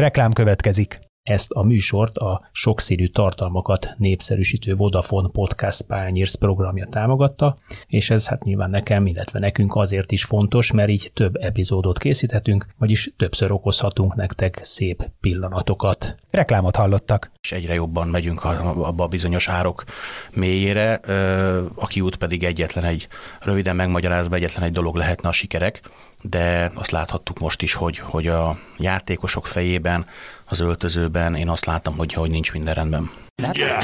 Reklám következik. Ezt a műsort a sokszínű tartalmakat népszerűsítő Vodafone Podcast Pányérsz programja támogatta, és ez hát nyilván nekem, illetve nekünk azért is fontos, mert így több epizódot készíthetünk, vagyis többször okozhatunk nektek szép pillanatokat. Reklámot hallottak. És egyre jobban megyünk abba a bizonyos árok mélyére, a kiút pedig egyetlen egy, röviden megmagyarázva egyetlen egy dolog lehetne a sikerek, de azt láthattuk most is, hogy, hogy a játékosok fejében, az öltözőben én azt látom, hogy, hogy nincs minden rendben. Yeah.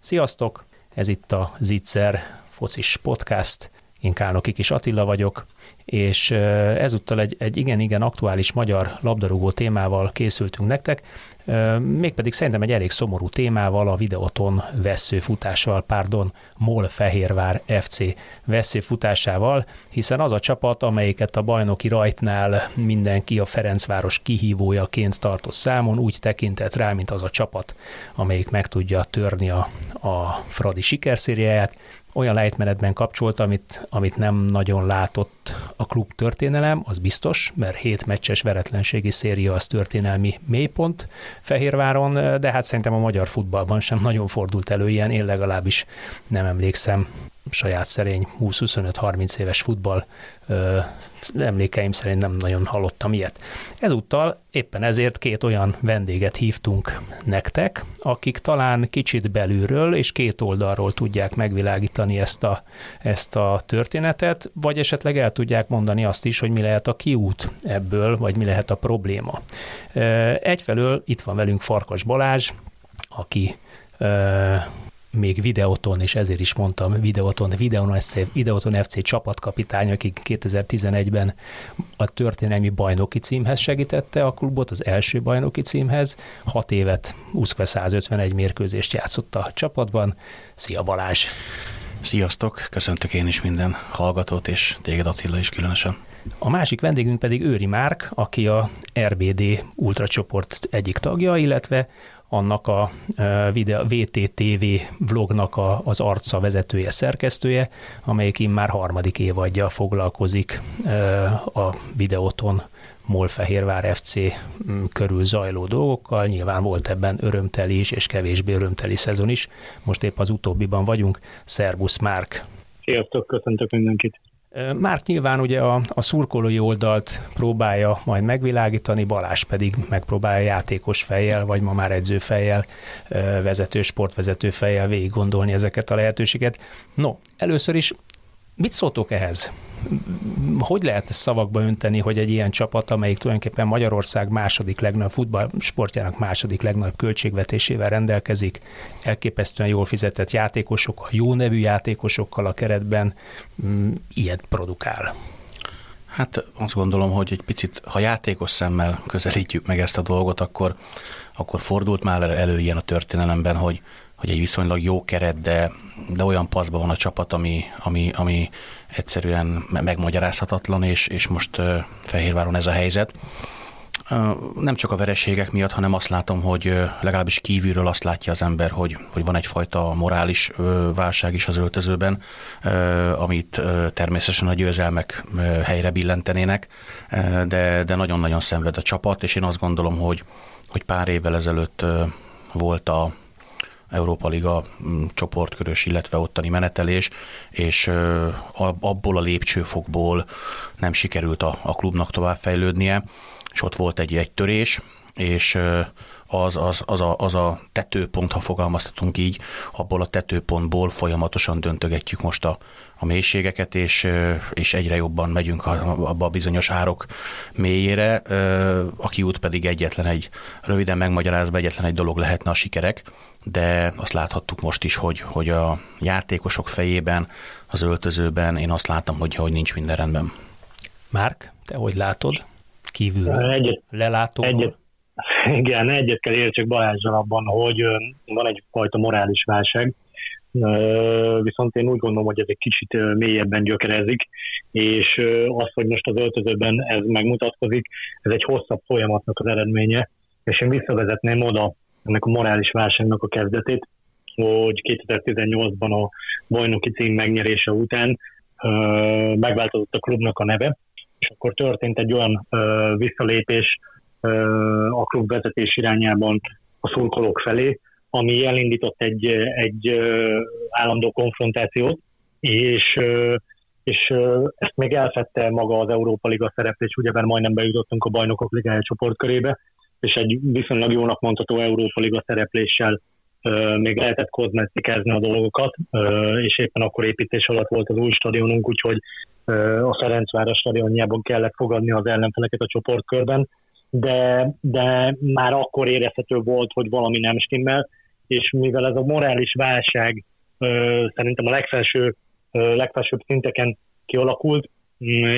Sziasztok! Ez itt a Zitzer focis podcast. Én Kálnoki Kis Attila vagyok, és ezúttal egy, egy igen-igen aktuális magyar labdarúgó témával készültünk nektek, mégpedig szerintem egy elég szomorú témával, a Videoton veszőfutással, pardon, MOL Fehérvár FC veszőfutásával, hiszen az a csapat, amelyiket a bajnoki rajtnál mindenki a Ferencváros kihívójaként tartott számon, úgy tekintett rá, mint az a csapat, amelyik meg tudja törni a, a Fradi sikerszériáját, olyan lejtmenetben kapcsolt, amit, amit nem nagyon látott a klub történelem, az biztos, mert hét meccses veretlenségi széria az történelmi mélypont Fehérváron, de hát szerintem a magyar futballban sem nagyon fordult elő ilyen, én legalábbis nem emlékszem saját szerény 20-25-30 éves futball emlékeim szerint nem nagyon hallottam ilyet. Ezúttal éppen ezért két olyan vendéget hívtunk nektek, akik talán kicsit belülről és két oldalról tudják megvilágítani ezt a, ezt a történetet, vagy esetleg el tudják mondani azt is, hogy mi lehet a kiút ebből, vagy mi lehet a probléma. Egyfelől itt van velünk Farkas Balázs, aki még Videoton, és ezért is mondtam Videoton, Videoton FC, Videoton FC csapatkapitány, aki 2011-ben a történelmi bajnoki címhez segítette a klubot, az első bajnoki címhez. Hat évet, 20 151 mérkőzést játszott a csapatban. Szia Balázs! Sziasztok, köszöntök én is minden hallgatót, és téged Attila is különösen. A másik vendégünk pedig Őri Márk, aki a RBD ultracsoport egyik tagja, illetve annak a videó, VTTV vlognak a, az arca vezetője, szerkesztője, amelyik már harmadik évadja foglalkozik a videóton Molfehérvár FC körül zajló dolgokkal. Nyilván volt ebben örömteli is, és kevésbé örömteli szezon is. Most épp az utóbbiban vagyunk. Szerbusz Márk! Sziasztok, köszöntök mindenkit! Márk nyilván ugye a, a szurkolói oldalt próbálja majd megvilágítani, Balás pedig megpróbálja játékos fejjel, vagy ma már edző fejjel, vezető, sportvezető fejjel végig gondolni ezeket a lehetőséget. No, először is Mit szóltok ehhez? Hogy lehet ezt szavakba önteni, hogy egy ilyen csapat, amelyik tulajdonképpen Magyarország második legnagyobb futballsportjának második legnagyobb költségvetésével rendelkezik, elképesztően jól fizetett játékosokkal, jó nevű játékosokkal a keretben, mm, ilyet produkál? Hát azt gondolom, hogy egy picit, ha játékos szemmel közelítjük meg ezt a dolgot, akkor, akkor fordult már elő ilyen a történelemben, hogy, hogy egy viszonylag jó keret, de, de olyan paszban van a csapat, ami, ami, ami egyszerűen megmagyarázhatatlan, és, és most Fehérváron ez a helyzet. Nem csak a vereségek miatt, hanem azt látom, hogy legalábbis kívülről azt látja az ember, hogy, hogy van egyfajta morális válság is az öltözőben, amit természetesen a győzelmek helyre billentenének, de, de nagyon-nagyon szenved a csapat, és én azt gondolom, hogy, hogy pár évvel ezelőtt volt a, Európa Liga mm, csoportkörös, illetve ottani menetelés, és abból a lépcsőfokból nem sikerült a, a klubnak továbbfejlődnie, és ott volt egy, egy törés, és az, az, az, a, az a tetőpont, ha fogalmaztatunk így, abból a tetőpontból folyamatosan döntögetjük most a, a mélységeket, és, és egyre jobban megyünk abba a bizonyos árok mélyére. A kiút pedig egyetlen egy, röviden megmagyarázva egyetlen egy dolog lehetne a sikerek, de azt láthattuk most is, hogy, hogy a játékosok fejében, az öltözőben én azt látom, hogy, hogy nincs minden rendben. Márk, te hogy látod? Kívülről? Egyet, lelátóval? Egyet, igen, egyet kell értsek Balázsral abban, hogy van egyfajta morális válság, viszont én úgy gondolom, hogy ez egy kicsit mélyebben gyökerezik, és az, hogy most az öltözőben ez megmutatkozik, ez egy hosszabb folyamatnak az eredménye, és én visszavezetném oda ennek a morális válságnak a kezdetét, hogy 2018-ban a bajnoki cím megnyerése után megváltozott a klubnak a neve, és akkor történt egy olyan visszalépés a klub vezetés irányában a szurkolók felé, ami elindított egy, egy állandó konfrontációt, és, és ezt még elfette maga az Európa Liga szereplés, ugyebár majdnem bejutottunk a Bajnokok Ligája csoportkörébe, és egy viszonylag jónak mondható Európa Liga szerepléssel még lehetett kozmetikázni a dolgokat, és éppen akkor építés alatt volt az új stadionunk, úgyhogy a Ferencváros stadionjában kellett fogadni az ellenfeleket a csoportkörben, de, de már akkor érezhető volt, hogy valami nem stimmel, és mivel ez a morális válság szerintem a legfelső, legfelsőbb szinteken kialakult,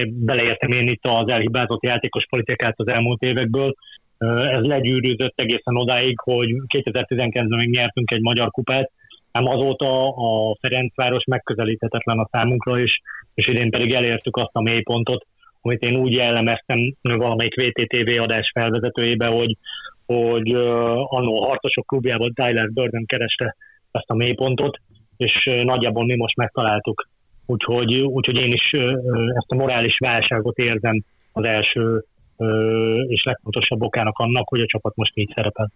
beleértem én itt az elhibázott játékos politikát az elmúlt évekből, ez legyűrűzött egészen odáig, hogy 2019-ben még nyertünk egy magyar kupát, ám azóta a Ferencváros megközelíthetetlen a számunkra, és, és idén pedig elértük azt a mélypontot, amit én úgy jellemeztem valamelyik VTTV adás felvezetőjébe, hogy, hogy uh, annó a harcosok klubjában Tyler Burden kereste ezt a mélypontot, és uh, nagyjából mi most megtaláltuk. Úgyhogy, úgyhogy én is uh, ezt a morális válságot érzem az első és legfontosabb okának annak, hogy a csapat most így szerepel.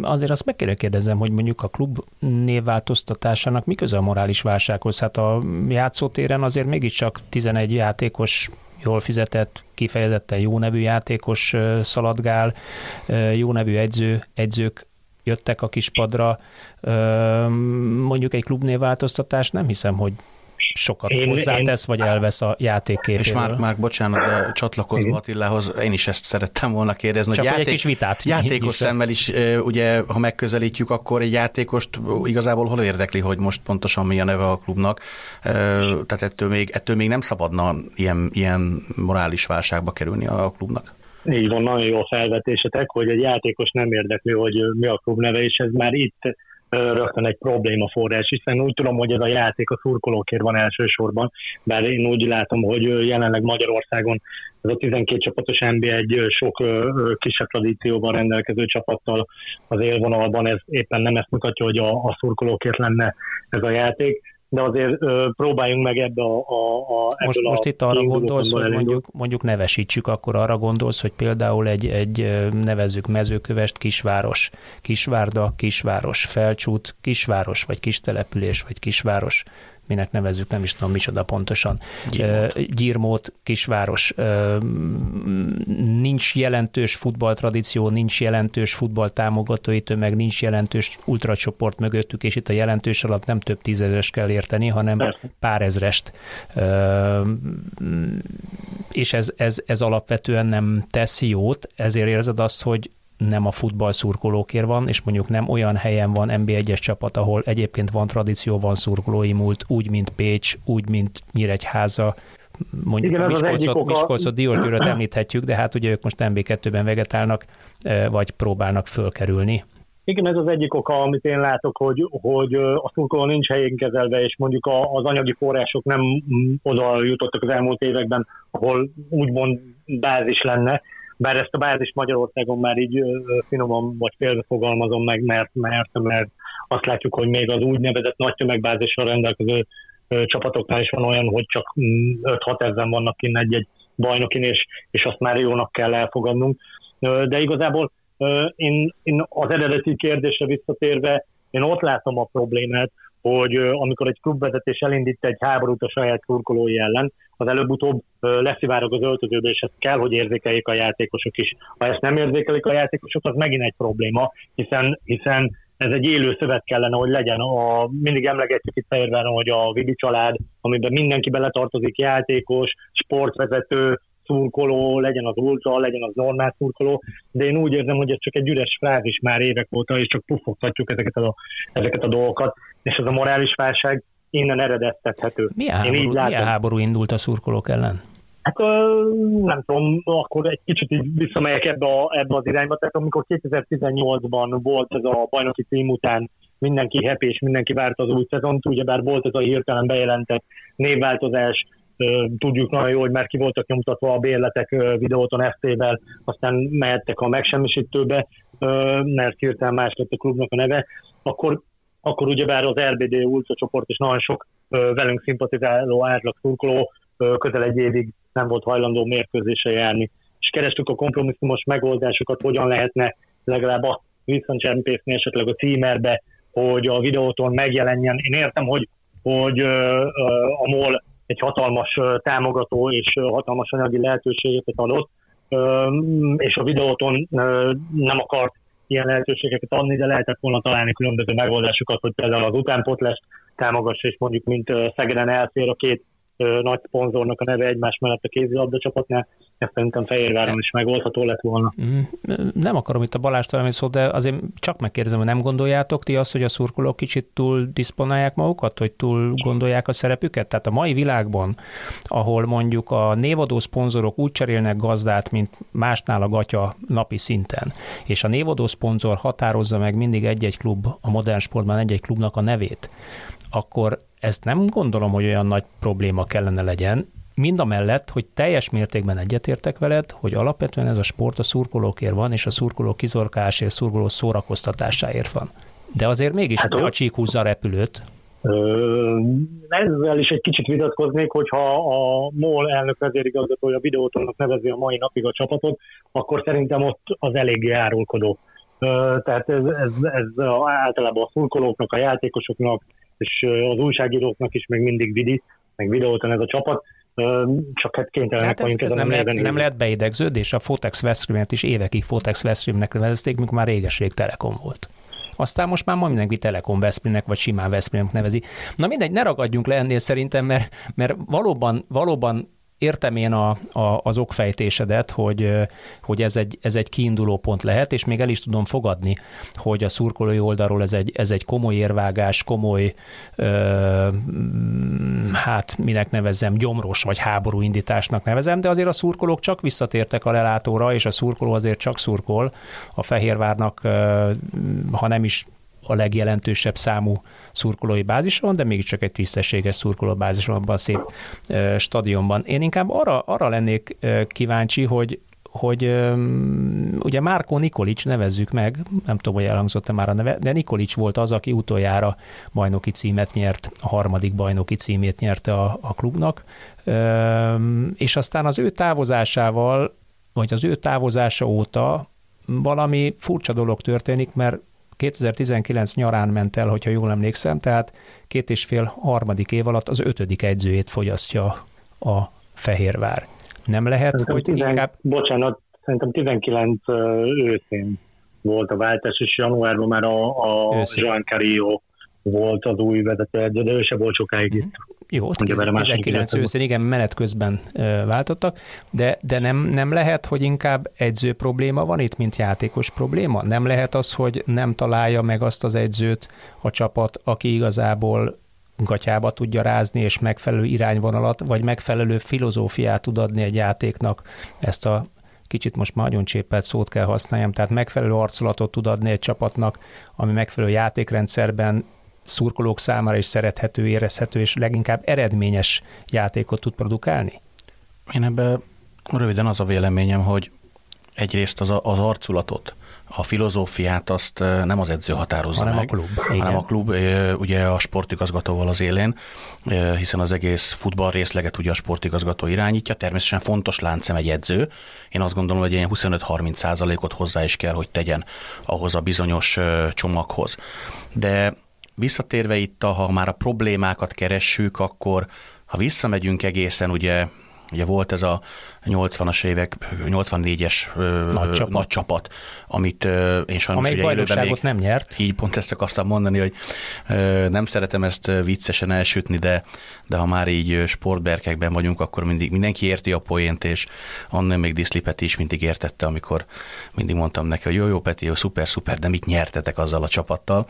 Azért azt meg kell kérdezem, hogy mondjuk a klub névváltoztatásának mi köze a morális válsághoz? Hát a játszótéren azért mégiscsak 11 játékos jól fizetett, kifejezetten jó nevű játékos szaladgál, jó nevű edző, edzők jöttek a kispadra. Mondjuk egy klubnévváltoztatás nem hiszem, hogy sokat én, hozzátesz, én, vagy elvesz a játékképéből. És már, már bocsánat, de csatlakozva Attilához, én is ezt szerettem volna kérdezni. Csak hogy játék, egy kis vitát. Játékos szemmel is, ugye, ha megközelítjük, akkor egy játékost igazából hol érdekli, hogy most pontosan mi a neve a klubnak. Tehát ettől még, ettől még nem szabadna ilyen, ilyen morális válságba kerülni a klubnak. Így van, nagyon jó felvetésetek, hogy egy játékos nem érdekli, hogy mi a klub neve, és ez már itt rögtön egy probléma forrás, hiszen úgy tudom, hogy ez a játék a szurkolókért van elsősorban, bár én úgy látom, hogy jelenleg Magyarországon ez a 12 csapatos NBA egy sok kisebb tradícióban rendelkező csapattal az élvonalban, ez éppen nem ezt mutatja, hogy a, a szurkolókért lenne ez a játék de azért ö, próbáljunk meg ebbe a, a, a Most, most itt arra gondolsz, hogy mondjuk, mondjuk nevesítsük, akkor arra gondolsz, hogy például egy, egy nevezzük mezőkövest kisváros, kisvárda, kisváros, felcsút, kisváros, vagy kistelepülés, vagy kisváros, minek nevezzük, nem is tudom micsoda pontosan. Gyírmót, Gyírmót kisváros. Nincs jelentős futballtradíció, nincs jelentős futballtámogatói tömeg, nincs jelentős ultracsoport mögöttük, és itt a jelentős alatt nem több tízezres kell érteni, hanem pár ezrest. És ez, ez, ez alapvetően nem tesz jót, ezért érzed azt, hogy nem a futball szurkolókért van, és mondjuk nem olyan helyen van NB1-es csapat, ahol egyébként van tradíció, van szurkolói múlt, úgy, mint Pécs, úgy, mint Nyíregyháza, mondjuk Igen, Miskolcot, Miskolcot Diós Győröt említhetjük, de hát ugye ők most MB2-ben vegetálnak, vagy próbálnak fölkerülni. Igen, ez az egyik oka, amit én látok, hogy, hogy a szurkoló nincs helyén kezelve, és mondjuk az anyagi források nem oda jutottak az elmúlt években, ahol úgymond bázis lenne, bár ezt a bázis Magyarországon már így finoman vagy félve fogalmazom meg, mert, mert, mert azt látjuk, hogy még az úgynevezett nagy tömegbázissal rendelkező csapatoknál is van olyan, hogy csak 5-6 mm, ezen vannak kint egy-egy bajnokin, és, és azt már jónak kell elfogadnunk. De igazából én, én az eredeti kérdésre visszatérve, én ott látom a problémát, hogy amikor egy klubvezetés elindít egy háborút a saját szurkolói ellen, az előbb-utóbb leszivárog az öltözőbe, és ezt kell, hogy érzékeljék a játékosok is. Ha ezt nem érzékelik a játékosok, az megint egy probléma, hiszen, hiszen ez egy élő szövet kellene, hogy legyen. A, mindig emlegetjük itt Fehérváron, hogy a Vidi család, amiben mindenki beletartozik, játékos, sportvezető, szurkoló, legyen az ultra, legyen az normál szurkoló, de én úgy érzem, hogy ez csak egy üres frázis már évek óta, és csak pufogtatjuk ezeket a, ezeket a dolgokat, és ez a morális válság innen eredeztethető. Milyen háború, én így milyen háború indult a szurkolók ellen? Hát nem tudom, akkor egy kicsit így visszamegyek ebbe, a, ebbe az irányba. Tehát amikor 2018-ban volt ez a bajnoki cím után mindenki happy és mindenki várta az új szezont, ugyebár volt ez a hirtelen bejelentett névváltozás, tudjuk nagyon jó, hogy már ki voltak nyomtatva a bérletek videóton FT-vel, aztán mehettek a megsemmisítőbe, mert hirtelen más lett a klubnak a neve, akkor, akkor ugyebár az RBD Ultra csoport és nagyon sok velünk szimpatizáló átlag szurkoló közel egy évig nem volt hajlandó mérkőzésre járni. És kerestük a kompromisszumos megoldásokat, hogyan lehetne legalább azt visszacsempészni esetleg a címerbe, hogy a videóton megjelenjen. Én értem, hogy, hogy a MOL egy hatalmas támogató és hatalmas anyagi lehetőségeket adott, és a videóton nem akart ilyen lehetőségeket adni, de lehetett volna találni különböző megoldásokat, hogy például az utánpotlás támogassa, és mondjuk mint Szegeden elfér a két nagy szponzornak a neve egymás mellett a kézilabda csapatnál, ez szerintem Fehérváron is megoldható lett volna. Mm, nem akarom itt a Balást valami szót, de azért csak megkérdezem, hogy nem gondoljátok ti azt, hogy a szurkolók kicsit túl diszponálják magukat, hogy túl gondolják a szerepüket? Tehát a mai világban, ahol mondjuk a névadó szponzorok úgy cserélnek gazdát, mint másnál a gatya napi szinten, és a névadó szponzor határozza meg mindig egy-egy klub, a modern sportban egy-egy klubnak a nevét, akkor ezt nem gondolom, hogy olyan nagy probléma kellene legyen, mind a mellett, hogy teljes mértékben egyetértek veled, hogy alapvetően ez a sport a szurkolókért van, és a szurkolók kizorkálásért, szurkoló szórakoztatásáért van. De azért mégis hát, a csík húzza a repülőt. Ezzel is egy kicsit vitatkoznék, hogyha a MOL elnök vezérigazgatója videótonnak nevezi a mai napig a csapatot, akkor szerintem ott az eléggé árulkodó. Tehát ez, ez, ez általában a szurkolóknak, a játékosoknak, és az újságíróknak is még mindig vidi, meg videóton ez a csapat, csak hát kénytelenek hát ez, ez nem, lehet, nem lehet beidegződés, a Fotex Veszprémet is évekig Fotex Veszprémnek nevezték, mikor már réges-rég Telekom volt. Aztán most már ma mindenki Telekom Veszprémnek, vagy simán Veszprémnek nevezi. Na mindegy, ne ragadjunk le ennél szerintem, mert, mert valóban, valóban értem én a, a, az okfejtésedet, hogy, hogy ez, egy, ez egy kiinduló pont lehet, és még el is tudom fogadni, hogy a szurkolói oldalról ez egy, ez egy komoly érvágás, komoly, ö, hát minek nevezem, gyomros vagy háború indításnak nevezem, de azért a szurkolók csak visszatértek a lelátóra, és a szurkoló azért csak szurkol. A Fehérvárnak, ha nem is a legjelentősebb számú szurkolói bázison, de mégiscsak egy tisztességes szurkoló bázison abban a szép stadionban. Én inkább arra, arra lennék kíváncsi, hogy hogy ugye Márko Nikolics nevezzük meg, nem tudom, hogy elhangzott-e már a neve, de Nikolics volt az, aki utoljára bajnoki címet nyert, a harmadik bajnoki címét nyerte a, a klubnak, és aztán az ő távozásával, vagy az ő távozása óta valami furcsa dolog történik, mert 2019 nyarán ment el, hogyha jól emlékszem, tehát két és fél harmadik év alatt az ötödik edzőjét fogyasztja a Fehérvár. Nem lehet, szerintem hogy tizen, inkább... Bocsánat, szerintem 19 őszén volt a váltás, és januárban már a, a Joan Carillo volt az új vezető edző, de ő se volt sokáig itt. Mhm. Jó, 19 őszén, igen, menet közben váltottak, de, de nem, nem lehet, hogy inkább edző probléma van itt, mint játékos probléma? Nem lehet az, hogy nem találja meg azt az edzőt a csapat, aki igazából gatyába tudja rázni, és megfelelő irányvonalat, vagy megfelelő filozófiát tud adni egy játéknak, ezt a kicsit most már nagyon csépelt szót kell használjam, tehát megfelelő arculatot tud adni egy csapatnak, ami megfelelő játékrendszerben szurkolók számára is szerethető, érezhető és leginkább eredményes játékot tud produkálni? Én ebben röviden az a véleményem, hogy egyrészt az, az arculatot, a filozófiát azt nem az edző határozza hanem meg, a klub. hanem Igen. a klub, ugye a sportigazgatóval az élén, hiszen az egész futball részleget ugye a sportigazgató irányítja, természetesen fontos láncem egy edző. Én azt gondolom, hogy ilyen 25-30 százalékot hozzá is kell, hogy tegyen ahhoz a bizonyos csomaghoz. De Visszatérve itt, ha már a problémákat keressük, akkor ha visszamegyünk egészen, ugye Ugye volt ez a 80-as évek, 84-es nagy csapat, nagy csapat amit én sajnos Amelyik ugye élőben még, nem nyert. Így pont ezt akartam mondani, hogy nem szeretem ezt viccesen elsütni, de, de ha már így sportberkekben vagyunk, akkor mindig mindenki érti a poént, és annál még Diszlipet is mindig értette, amikor mindig mondtam neki, hogy jó, jó Peti, jó, szuper, szuper, de mit nyertetek azzal a csapattal.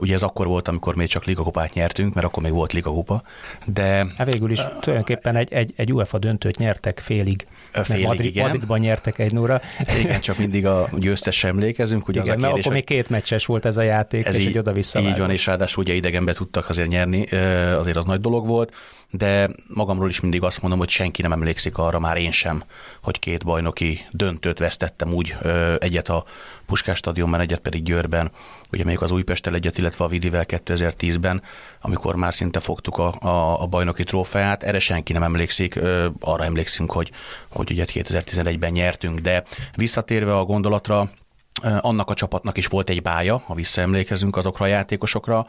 Ugye ez akkor volt, amikor még csak ligakupát nyertünk, mert akkor még volt ligakupa, de... Hát végül is tulajdonképpen egy, egy egy, egy UEFA döntőt nyertek félig. Félig, Madrid, igen. Madridban nyertek egy nóra. Igen, csak mindig a győztes emlékezünk. Ugye igen, az a mert kérdés, akkor még két meccses volt ez a játék, ez és így, egy oda-vissza Így van, és ráadásul ugye idegenbe tudtak azért nyerni, azért az nagy dolog volt de magamról is mindig azt mondom, hogy senki nem emlékszik arra, már én sem, hogy két bajnoki döntőt vesztettem úgy, egyet a Puskás stadionban, egyet pedig Győrben, ugye még az Újpesttel egyet, illetve a Vidivel 2010-ben, amikor már szinte fogtuk a, a, a bajnoki trófeát, erre senki nem emlékszik, arra emlékszünk, hogy, hogy ugye 2011-ben nyertünk, de visszatérve a gondolatra, annak a csapatnak is volt egy bája, ha visszaemlékezünk azokra a játékosokra.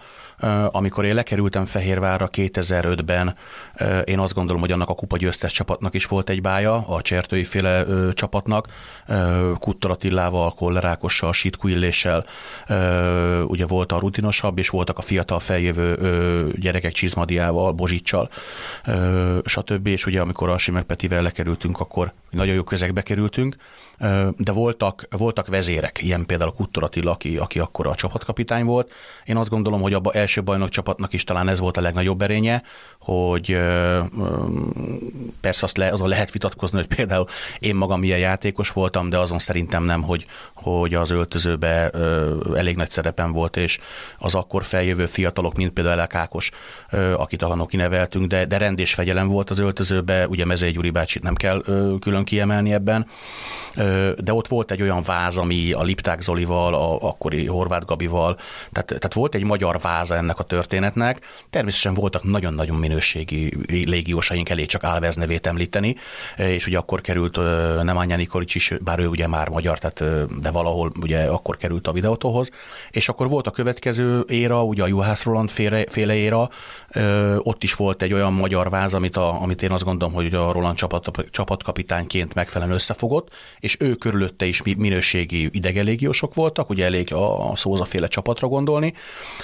Amikor én lekerültem Fehérvárra 2005-ben, én azt gondolom, hogy annak a kupa győztes csapatnak is volt egy bája, a Csertői féle csapatnak, Kuttor Attilával, Kollerákossal, Sitku Illéssel, ugye volt a rutinosabb, és voltak a fiatal feljövő gyerekek Csizmadiával, Bozsicsal, stb. És ugye amikor a Simek Petivel lekerültünk, akkor nagyon jó közegbe kerültünk, de voltak, voltak vezérek, ilyen például a Kuttor Attila, aki, aki akkor a csapatkapitány volt. Én azt gondolom, hogy abban első bajnok csapatnak is talán ez volt a legnagyobb erénye, hogy persze azt le, azon lehet vitatkozni, hogy például én magam milyen játékos voltam, de azon szerintem nem, hogy, hogy az öltözőbe elég nagy szerepem volt, és az akkor feljövő fiatalok, mint például Elek Ákos, akit annak kineveltünk, de, de rend és fegyelem volt az öltözőbe, ugye Mezei Gyuri bácsit nem kell külön kiemelni ebben, de ott volt egy olyan váz, ami a Lipták Zolival, a akkori Horváth Gabival, tehát, tehát volt egy magyar váza ennek a történetnek. Természetesen voltak nagyon-nagyon minőségi légiósaink, elég csak Álvez nevét említeni, és ugye akkor került Nemanja Nikolic is, bár ő ugye már magyar, tehát, de valahol ugye akkor került a videótóhoz, és akkor volt a következő éra, ugye a Juhász Roland féle, féle éra, ott is volt egy olyan magyar váz, amit, a, amit én azt gondolom, hogy a Roland csapat, csapatkapitányként megfelelően összefogott, és ő körülötte is minőségi idegelégiósok voltak, ugye elég a, a szózaféle csapatra gondolni,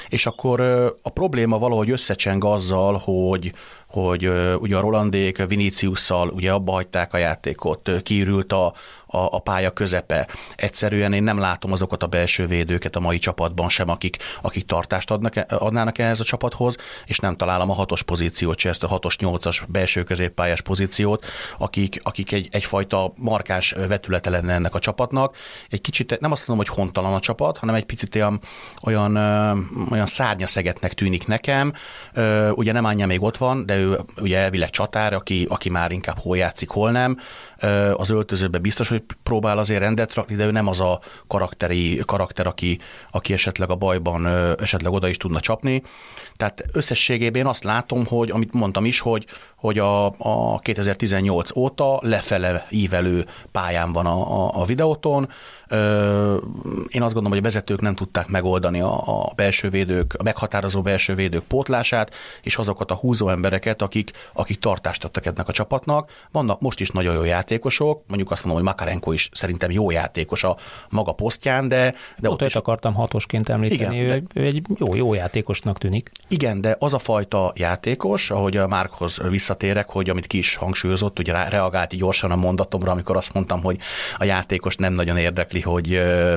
és akkor a probléma valahogy összecseng azzal, hogy hogy ugye a Rolandék Viniciusszal ugye abba hagyták a játékot, kiürült a, a, a pálya közepe. Egyszerűen én nem látom azokat a belső védőket a mai csapatban sem, akik, akik tartást adnak, e, adnának ehhez a csapathoz, és nem találom a hatos pozíciót, se ezt a hatos, nyolcas belső középpályás pozíciót, akik, akik egy, egyfajta markáns vetülete lenne ennek a csapatnak. Egy kicsit, nem azt mondom, hogy hontalan a csapat, hanem egy picit olyan, olyan, olyan szárnyaszegetnek tűnik nekem. Ugye nem Anya még ott van, de ő ugye elvileg csatár, aki, aki már inkább hol játszik, hol nem az öltözőbe biztos, hogy próbál azért rendet rakni, de ő nem az a karakteri, karakter, aki, aki esetleg a bajban esetleg oda is tudna csapni. Tehát összességében én azt látom, hogy amit mondtam is, hogy, hogy a, a 2018 óta lefele ívelő pályán van a, a, a videóton. Én azt gondolom, hogy a vezetők nem tudták megoldani a, a belső védők, a meghatározó belső védők pótlását, és azokat a húzó embereket, akik, akik tartást adtak ennek a csapatnak. Vannak most is nagyon jó játékosok, mondjuk azt mondom, hogy Makarenko is szerintem jó játékos a maga posztján, de, de ott, ott is akartam hatosként említeni, igen, ő, de... ő egy jó, jó játékosnak tűnik. Igen, de az a fajta játékos, ahogy a Márkhoz visszatérek, hogy amit ki is hangsúlyozott, ugye reagált gyorsan a mondatomra, amikor azt mondtam, hogy a játékos nem nagyon érdekli, hogy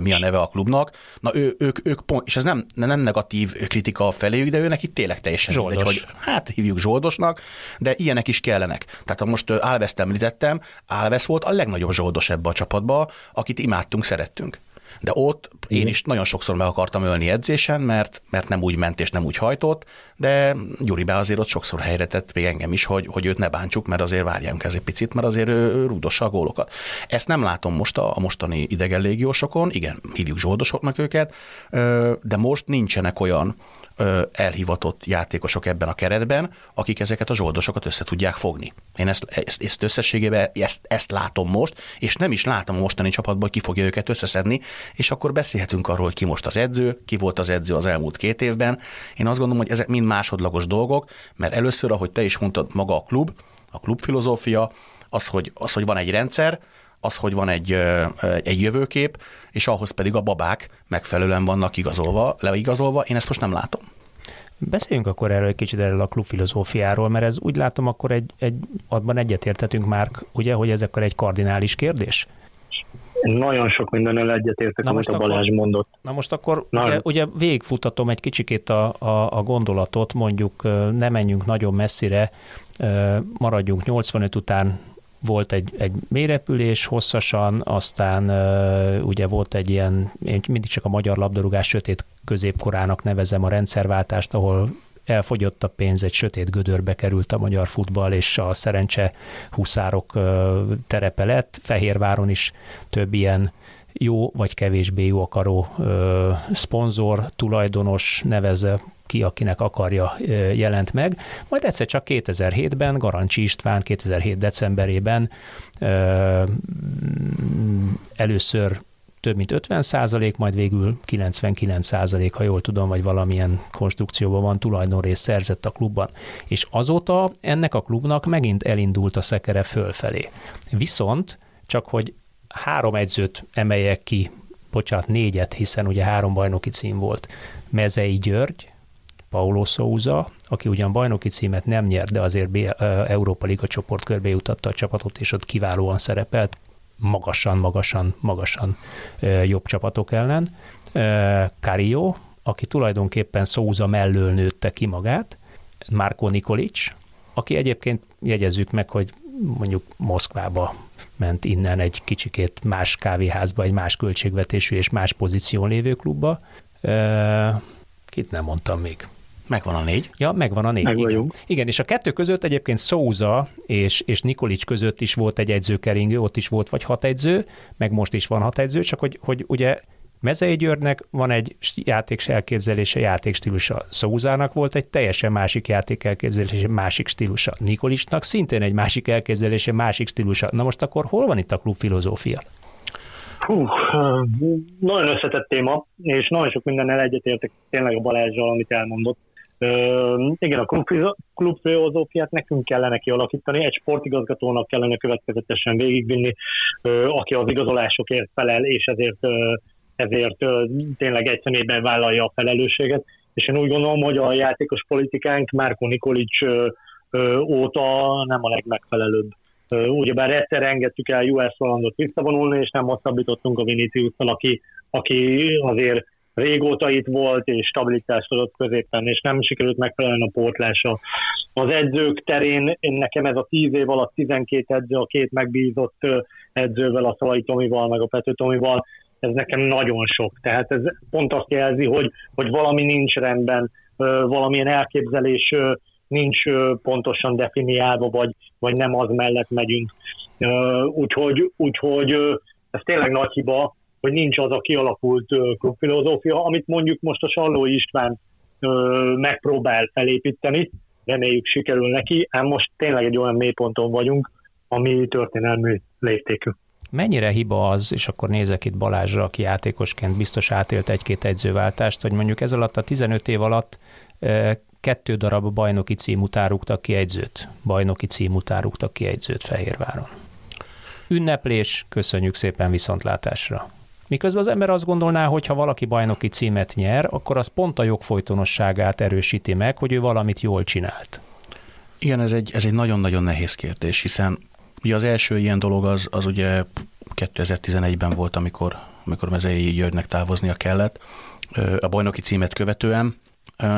mi a neve a klubnak. Na ő, ők, ők pont, és ez nem, nem negatív kritika feléjük, de őnek itt tényleg teljesen Zsoldos. mindegy, hogy hát hívjuk zsoldosnak, de ilyenek is kellenek. Tehát ha most Álveszt említettem, Álvesz volt a legnagyobb zsoldos ebbe a csapatba, akit imádtunk, szerettünk de ott én is nagyon sokszor meg akartam ölni edzésen, mert, mert nem úgy ment és nem úgy hajtott, de Gyuri be azért ott sokszor helyre tett még engem is, hogy, hogy őt ne bántsuk, mert azért várjunk ez egy picit, mert azért ő rúdossa a gólokat. Ezt nem látom most a, a mostani idegen légiósokon, igen, hívjuk zsoldosoknak őket, de most nincsenek olyan elhivatott játékosok ebben a keretben, akik ezeket a zsoldosokat össze tudják fogni. Én ezt, ezt, ezt összességében ezt, ezt látom most, és nem is látom a mostani csapatban, ki fogja őket összeszedni, és akkor beszélhetünk arról, hogy ki most az edző, ki volt az edző az elmúlt két évben. Én azt gondolom, hogy ezek mind másodlagos dolgok, mert először, ahogy te is mondtad, maga a klub, a klub filozófia, az, hogy, az, hogy van egy rendszer, az, hogy van egy, egy jövőkép, és ahhoz pedig a babák megfelelően vannak igazolva, leigazolva, én ezt most nem látom. Beszéljünk akkor erről egy kicsit erről a klubfilozófiáról, mert ez úgy látom, akkor egy, egy abban egyetértetünk már, ugye, hogy ez akkor egy kardinális kérdés? Nagyon sok mindennel egyetértek, amit a Balázs akkor, mondott. Na most akkor na, ugye, ugye végigfutatom egy kicsikét a, a, a gondolatot, mondjuk ne menjünk nagyon messzire, maradjunk 85 után volt egy, egy mélyrepülés hosszasan, aztán ugye volt egy ilyen, én mindig csak a magyar labdarúgás sötét középkorának nevezem a rendszerváltást, ahol elfogyott a pénz, egy sötét gödörbe került a magyar futball, és a szerencse huszárok terepe lett. Fehérváron is több ilyen jó vagy kevésbé jó akaró ö, szponzor, tulajdonos neveze ki, akinek akarja jelent meg. Majd egyszer csak 2007-ben Garancsi István 2007 decemberében először több mint 50 százalék, majd végül 99 százalék, ha jól tudom, vagy valamilyen konstrukcióban van tulajdonrészt szerzett a klubban. És azóta ennek a klubnak megint elindult a szekere fölfelé. Viszont csak hogy három edzőt emeljek ki, bocsánat, négyet, hiszen ugye három bajnoki cím volt. Mezei György, Paulo Souza, aki ugyan bajnoki címet nem nyert, de azért Európa Liga csoportkörbe jutatta a csapatot, és ott kiválóan szerepelt, magasan, magasan, magasan jobb csapatok ellen. Cario, aki tulajdonképpen Souza mellől nőtte ki magát, Marko Nikolic, aki egyébként jegyezzük meg, hogy mondjuk Moszkvába ment innen egy kicsikét más kávéházba, egy más költségvetésű és más pozíción lévő klubba. Kit nem mondtam még. Megvan a négy. Ja, megvan a négy. Meg igen. igen, és a kettő között egyébként Souza és, és Nikolic között is volt egy edzőkeringő, ott is volt vagy hat edző, meg most is van hat edző, csak hogy, hogy ugye Mezei Györgynek van egy játék elképzelése, játékstílusa. Szózának volt egy teljesen másik játék elképzelése, másik stílusa. Nikolisnak szintén egy másik elképzelése, másik stílusa. Na most akkor hol van itt a klub filozófia? Hú, nagyon összetett téma, és nagyon sok mindennel egyetértek tényleg a Balázsral, amit elmondott. Uh, igen, a klub, klub filozófiát nekünk kellene kialakítani, egy sportigazgatónak kellene következetesen végigvinni, uh, aki az igazolásokért felel, és ezért uh, ezért tényleg egy szemében vállalja a felelősséget. És én úgy gondolom, hogy a játékos politikánk Márko Nikolic óta nem a legmegfelelőbb. Ugyebár egyszer engedtük el US Rolandot visszavonulni, és nem hosszabbítottunk a vinicius aki, aki azért régóta itt volt, és stabilitást adott középen, és nem sikerült megfelelően a pótlása. Az edzők terén nekem ez a 10 év alatt 12 edző, a két megbízott edzővel, a Szalai Tomival, meg a Pető Tomival, ez nekem nagyon sok. Tehát ez pont azt jelzi, hogy, hogy valami nincs rendben, valamilyen elképzelés nincs pontosan definiálva, vagy, vagy nem az mellett megyünk. Úgyhogy, úgyhogy ez tényleg nagy hiba, hogy nincs az a kialakult klubfilozófia, amit mondjuk most a Salló István megpróbál felépíteni, reméljük sikerül neki, ám most tényleg egy olyan mélyponton vagyunk, ami történelmű léptékű. Mennyire hiba az, és akkor nézek itt Balázsra, aki játékosként biztos átélt egy-két edzőváltást, hogy mondjuk ez alatt a 15 év alatt kettő darab bajnoki cím után rúgtak ki egyzőt. Bajnoki cím ki egyzőt Fehérváron. Ünneplés, köszönjük szépen viszontlátásra. Miközben az ember azt gondolná, hogy ha valaki bajnoki címet nyer, akkor az pont a jogfolytonosságát erősíti meg, hogy ő valamit jól csinált. Igen, ez egy, ez egy nagyon-nagyon nehéz kérdés, hiszen Ugye az első ilyen dolog az, az ugye 2011-ben volt, amikor, amikor Mezei Györgynek távoznia kellett a bajnoki címet követően,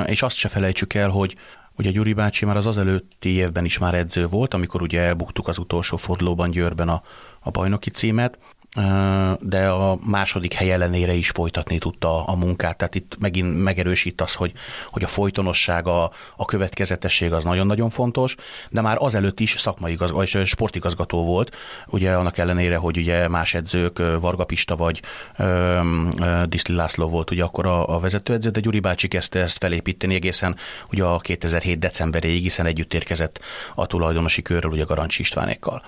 és azt se felejtsük el, hogy Ugye Gyuri bácsi már az azelőtti évben is már edző volt, amikor ugye elbuktuk az utolsó fordulóban Győrben a, a bajnoki címet, de a második hely ellenére is folytatni tudta a munkát. Tehát itt megint megerősít az, hogy, hogy a folytonosság, a, a következetesség az nagyon-nagyon fontos, de már azelőtt is szakmai vagy sportigazgató volt, ugye annak ellenére, hogy ugye más edzők, Varga Pista vagy Diszli László volt ugye akkor a, a vezetőedző, de Gyuri bácsi kezdte ezt felépíteni egészen ugye a 2007 decemberéig, hiszen együtt érkezett a tulajdonosi körről, ugye Garancsi Istvánékkal.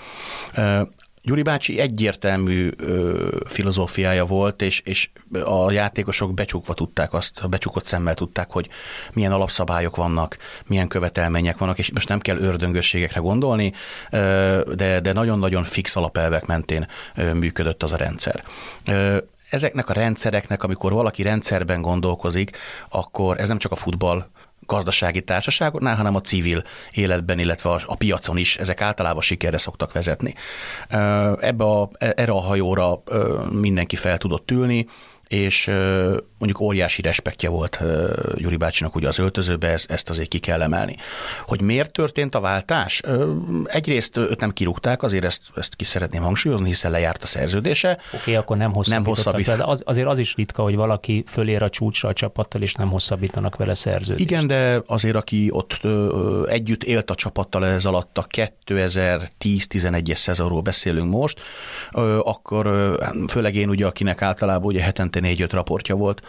Gyuri bácsi egyértelmű ö, filozófiája volt, és, és a játékosok becsukva tudták azt, becsukott szemmel tudták, hogy milyen alapszabályok vannak, milyen követelmények vannak, és most nem kell ördöngösségekre gondolni, ö, de, de nagyon-nagyon fix alapelvek mentén ö, működött az a rendszer. Ö, ezeknek a rendszereknek, amikor valaki rendszerben gondolkozik, akkor ez nem csak a futball gazdasági társaságoknál, hanem a civil életben, illetve a, piacon is ezek általában sikerre szoktak vezetni. Ebbe a, erre a hajóra mindenki fel tudott ülni, és mondjuk óriási respektje volt Gyuri bácsinak ugye az öltözőbe, ezt, azért ki kell emelni. Hogy miért történt a váltás? Egyrészt őt nem kirúgták, azért ezt, ezt ki szeretném hangsúlyozni, hiszen lejárt a szerződése. Oké, okay, akkor nem hosszabbítottak. Nem Az, azért az is ritka, hogy valaki fölér a csúcsra a csapattal, és nem hosszabbítanak vele szerződést. Igen, de azért, aki ott együtt élt a csapattal ez alatt a 2010-11-es szezonról beszélünk most, akkor ö, főleg én ugye, akinek általában ugye hetente négy-öt raportja volt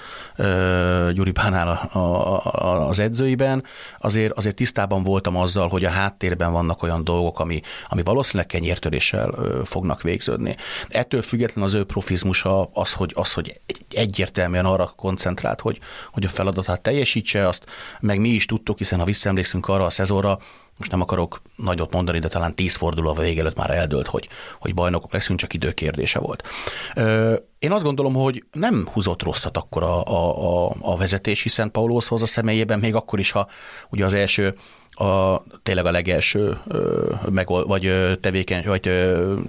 Gyuri Pánál a, a, a, az edzőiben, azért, azért tisztában voltam azzal, hogy a háttérben vannak olyan dolgok, ami, ami valószínűleg kenyértöréssel fognak végződni. Ettől független az ő profizmusa az, hogy, az, hogy egyértelműen arra koncentrált, hogy, hogy a feladatát teljesítse, azt meg mi is tudtuk, hiszen ha visszaemlékszünk arra a szezonra, most nem akarok nagyot mondani, de talán tíz forduló a vége előtt már eldőlt, hogy, hogy bajnokok leszünk, csak időkérdése volt. Én azt gondolom, hogy nem húzott rosszat akkor a, a, a, a vezetés, hiszen Paulóshoz a személyében még akkor is, ha ugye az első a, tényleg a legelső meg, vagy tevékeny, vagy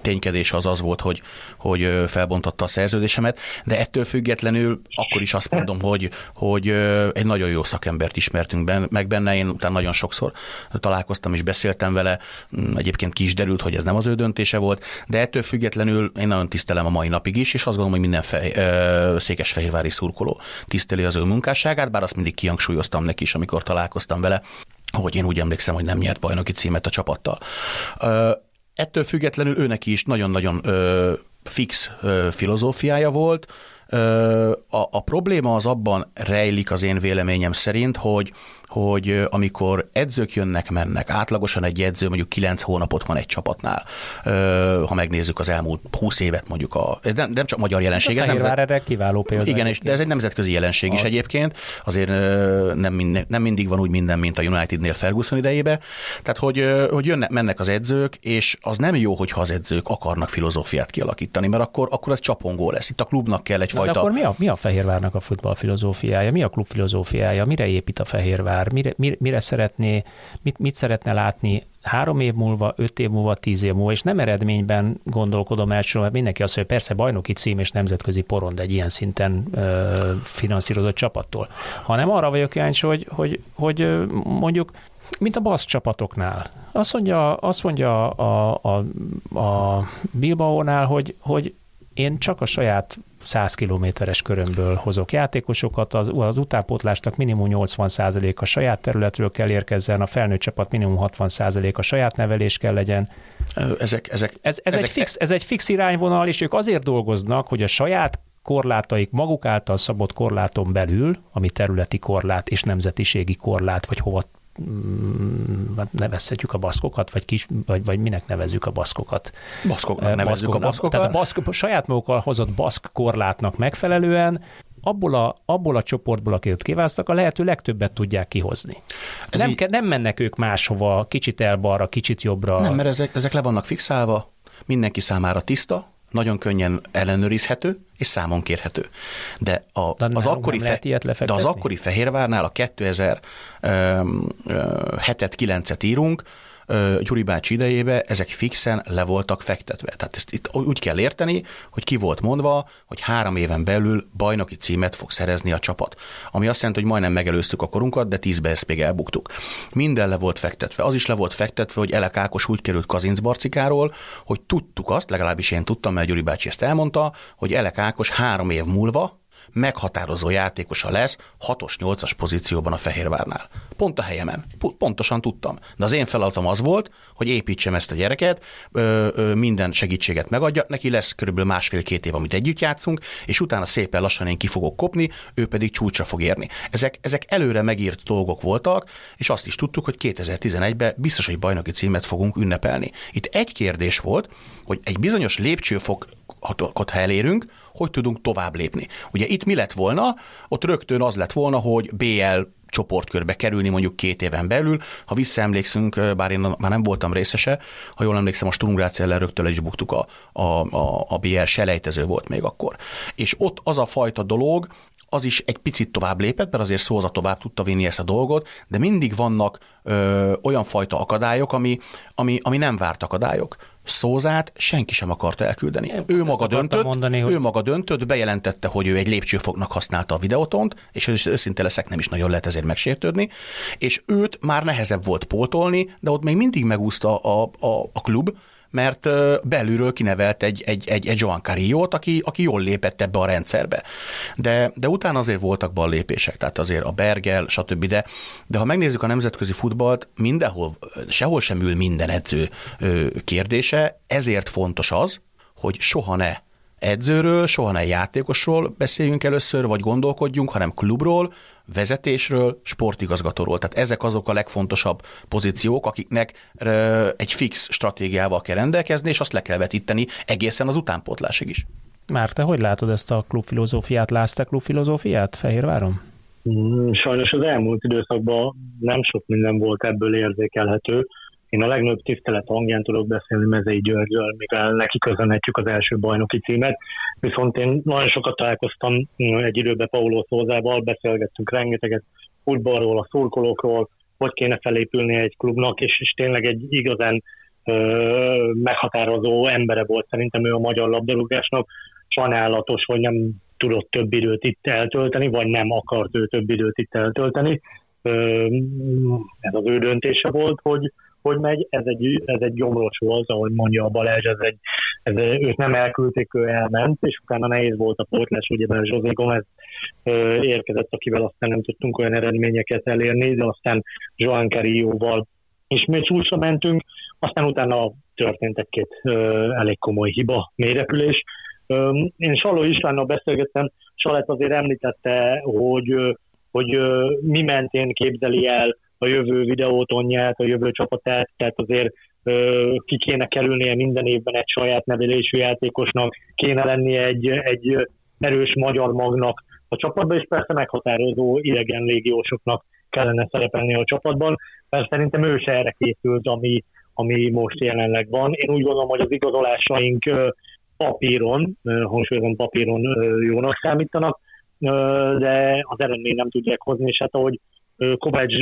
ténykedés az az volt, hogy, hogy felbontotta a szerződésemet, de ettől függetlenül akkor is azt mondom, hogy, hogy egy nagyon jó szakembert ismertünk benne, meg benne, én utána nagyon sokszor találkoztam és beszéltem vele, mm, egyébként ki is derült, hogy ez nem az ő döntése volt, de ettől függetlenül én nagyon tisztelem a mai napig is, és azt gondolom, hogy minden fej, székesfehérvári szurkoló tiszteli az ő munkásságát, bár azt mindig kihangsúlyoztam neki is, amikor találkoztam vele, hogy én úgy emlékszem, hogy nem nyert bajnoki címet a csapattal. Ettől függetlenül őnek is nagyon-nagyon fix filozófiája volt. A, a probléma az abban rejlik az én véleményem szerint, hogy hogy amikor edzők jönnek, mennek, átlagosan egy edző mondjuk 9 hónapot van egy csapatnál, ha megnézzük az elmúlt 20 évet mondjuk, a, ez nem, nem csak magyar jelenség. Ez nem erre kiváló példa. Igen, és, de ez egy nemzetközi jelenség a... is egyébként, azért nem, minden, nem mindig van úgy minden, mint a Unitednél Ferguson idejébe, tehát hogy, hogy jönnek, mennek az edzők, és az nem jó, hogyha az edzők akarnak filozófiát kialakítani, mert akkor, akkor ez csapongó lesz. Itt a klubnak kell egyfajta... De akkor mi a, mi a Fehérvárnak a futball filozófiája? Mi a klub filozófiája? Mire épít a Fehérvár? Vár, mire, mire, mire szeretné, mit, mit szeretne látni? Három év múlva, öt év múlva, tíz év múlva, és nem eredményben gondolkodom elsősorban, mert mindenki azt mondja, hogy persze bajnoki cím és nemzetközi porond egy ilyen szinten ö, finanszírozott csapattól, hanem arra vagyok kíváncsi, hogy, hogy, hogy mondjuk mint a basz csapatoknál. Azt mondja, azt mondja a, a, a Bilbao-nál, hogy, hogy én csak a saját 100 kilométeres körömből hozok játékosokat, az, az utánpótlásnak minimum 80% a saját területről kell érkezzen, a felnőtt csapat minimum 60% a saját nevelés kell legyen. Ezek, ezek, ez, ez, ezek, egy fix, ez egy fix irányvonal, és ők azért dolgoznak, hogy a saját korlátaik maguk által szabott korláton belül, ami területi korlát és nemzetiségi korlát, vagy hova nevezhetjük a baszkokat, vagy, kis, vagy, vagy minek nevezzük a baszkokat? Baszkoknak nevezzük a baszkokat. Tehát a baszk, saját magukkal hozott baszk korlátnak megfelelően abból a, abból a csoportból, akiket kiválasztak, a lehető legtöbbet tudják kihozni. Ez nem, így... ke, nem mennek ők máshova, kicsit elbalra, kicsit jobbra. Nem, mert ezek, ezek le vannak fixálva, mindenki számára tiszta, nagyon könnyen ellenőrizhető és számon kérhető. De, a, de az, akkori fe, de az akkori Fehérvárnál a 2007-et, 9-et írunk, Gyuri bácsi idejébe ezek fixen le voltak fektetve. Tehát ezt itt úgy kell érteni, hogy ki volt mondva, hogy három éven belül bajnoki címet fog szerezni a csapat. Ami azt jelenti, hogy majdnem megelőztük a korunkat, de tízbe ezt még elbuktuk. Minden le volt fektetve. Az is le volt fektetve, hogy Elek Ákos úgy került Kazinc Barcikáról, hogy tudtuk azt, legalábbis én tudtam, mert Gyuri bácsi ezt elmondta, hogy Elek Ákos három év múlva meghatározó játékosa lesz 6-os, 8-as pozícióban a Fehérvárnál. Pont a helyemen. Pontosan tudtam. De az én feladatom az volt, hogy építsem ezt a gyereket, minden segítséget megadja, neki lesz körülbelül másfél-két év, amit együtt játszunk, és utána szépen lassan én ki fogok kopni, ő pedig csúcsra fog érni. Ezek, ezek előre megírt dolgok voltak, és azt is tudtuk, hogy 2011-ben biztos, hogy bajnoki címet fogunk ünnepelni. Itt egy kérdés volt, hogy egy bizonyos lépcsőfok ha elérünk, hogy tudunk tovább lépni. Ugye itt mi lett volna? Ott rögtön az lett volna, hogy BL csoportkörbe kerülni mondjuk két éven belül. Ha visszaemlékszünk, bár én már nem voltam részese, ha jól emlékszem, a Sturm Graz ellen rögtön is buktuk a, a, a, a BL selejtező volt még akkor. És ott az a fajta dolog, az is egy picit tovább lépett, mert azért Szóza tovább tudta vinni ezt a dolgot, de mindig vannak ö, olyan fajta akadályok, ami, ami, ami nem várt akadályok. Szózát senki sem akart elküldeni. Én ő maga döntött, mondani, ő hogy- maga döntött, bejelentette, hogy ő egy lépcsőfoknak használta a videótont, és ősz- őszinte leszek, nem is nagyon lehet ezért megsértődni, és őt már nehezebb volt pótolni, de ott még mindig megúszta a, a, a klub, mert belülről kinevelt egy, egy, egy, egy Joan Carrillo-t, aki, aki jól lépett ebbe a rendszerbe. De, de utána azért voltak ballépések, tehát azért a Bergel, stb. De, de ha megnézzük a nemzetközi futballt, mindenhol, sehol sem ül minden edző kérdése, ezért fontos az, hogy soha ne edzőről, soha ne játékosról beszéljünk először, vagy gondolkodjunk, hanem klubról, vezetésről, sportigazgatóról. Tehát ezek azok a legfontosabb pozíciók, akiknek egy fix stratégiával kell rendelkezni, és azt le kell vetíteni egészen az utánpótlásig is. Már te hogy látod ezt a klubfilozófiát? Látsz te klubfilozófiát Fehérváron? Mm, Sajnos az elmúlt időszakban nem sok minden volt ebből érzékelhető. Én a legnagyobb tisztelet hangján tudok beszélni Mezei Györgyről, mivel neki köszönhetjük az első bajnoki címet. Viszont én nagyon sokat találkoztam mm, egy időben Paulo Szózával, beszélgettünk rengeteget futballról, a szurkolókról, hogy kéne felépülni egy klubnak, és, és tényleg egy igazán ö, meghatározó embere volt szerintem ő a magyar labdarúgásnak. Sajnálatos, hogy nem tudott több időt itt eltölteni, vagy nem akart ő több időt itt eltölteni. Ö, Ez az ő döntése volt, hogy, hogy megy. Ez egy, ez egy gyomros volt, ahogy mondja a Balázs, ez egy, ez, őt nem elküldték, ő elment, és utána nehéz volt a pótlás, ugye mert José Gomez érkezett, akivel aztán nem tudtunk olyan eredményeket elérni, de aztán Joan Carrillo-val ismét csúcsra mentünk, aztán utána történt egy-két elég komoly hiba, mélyrepülés. Én Saló Istvánnal beszélgettem, Salett azért említette, hogy, hogy mi mentén képzeli el a jövő videótonját, a jövő csapatát, tehát azért ki kéne kerülnie minden évben egy saját nevelésű játékosnak, kéne lennie egy, egy erős magyar magnak a csapatban, és persze meghatározó idegen légiósoknak kellene szerepelni a csapatban, mert szerintem ő se erre készült, ami, ami most jelenleg van. Én úgy gondolom, hogy az igazolásaink papíron, hangsúlyozom papíron jónak számítanak, de az eredmény nem tudják hozni, és hát ahogy Kovács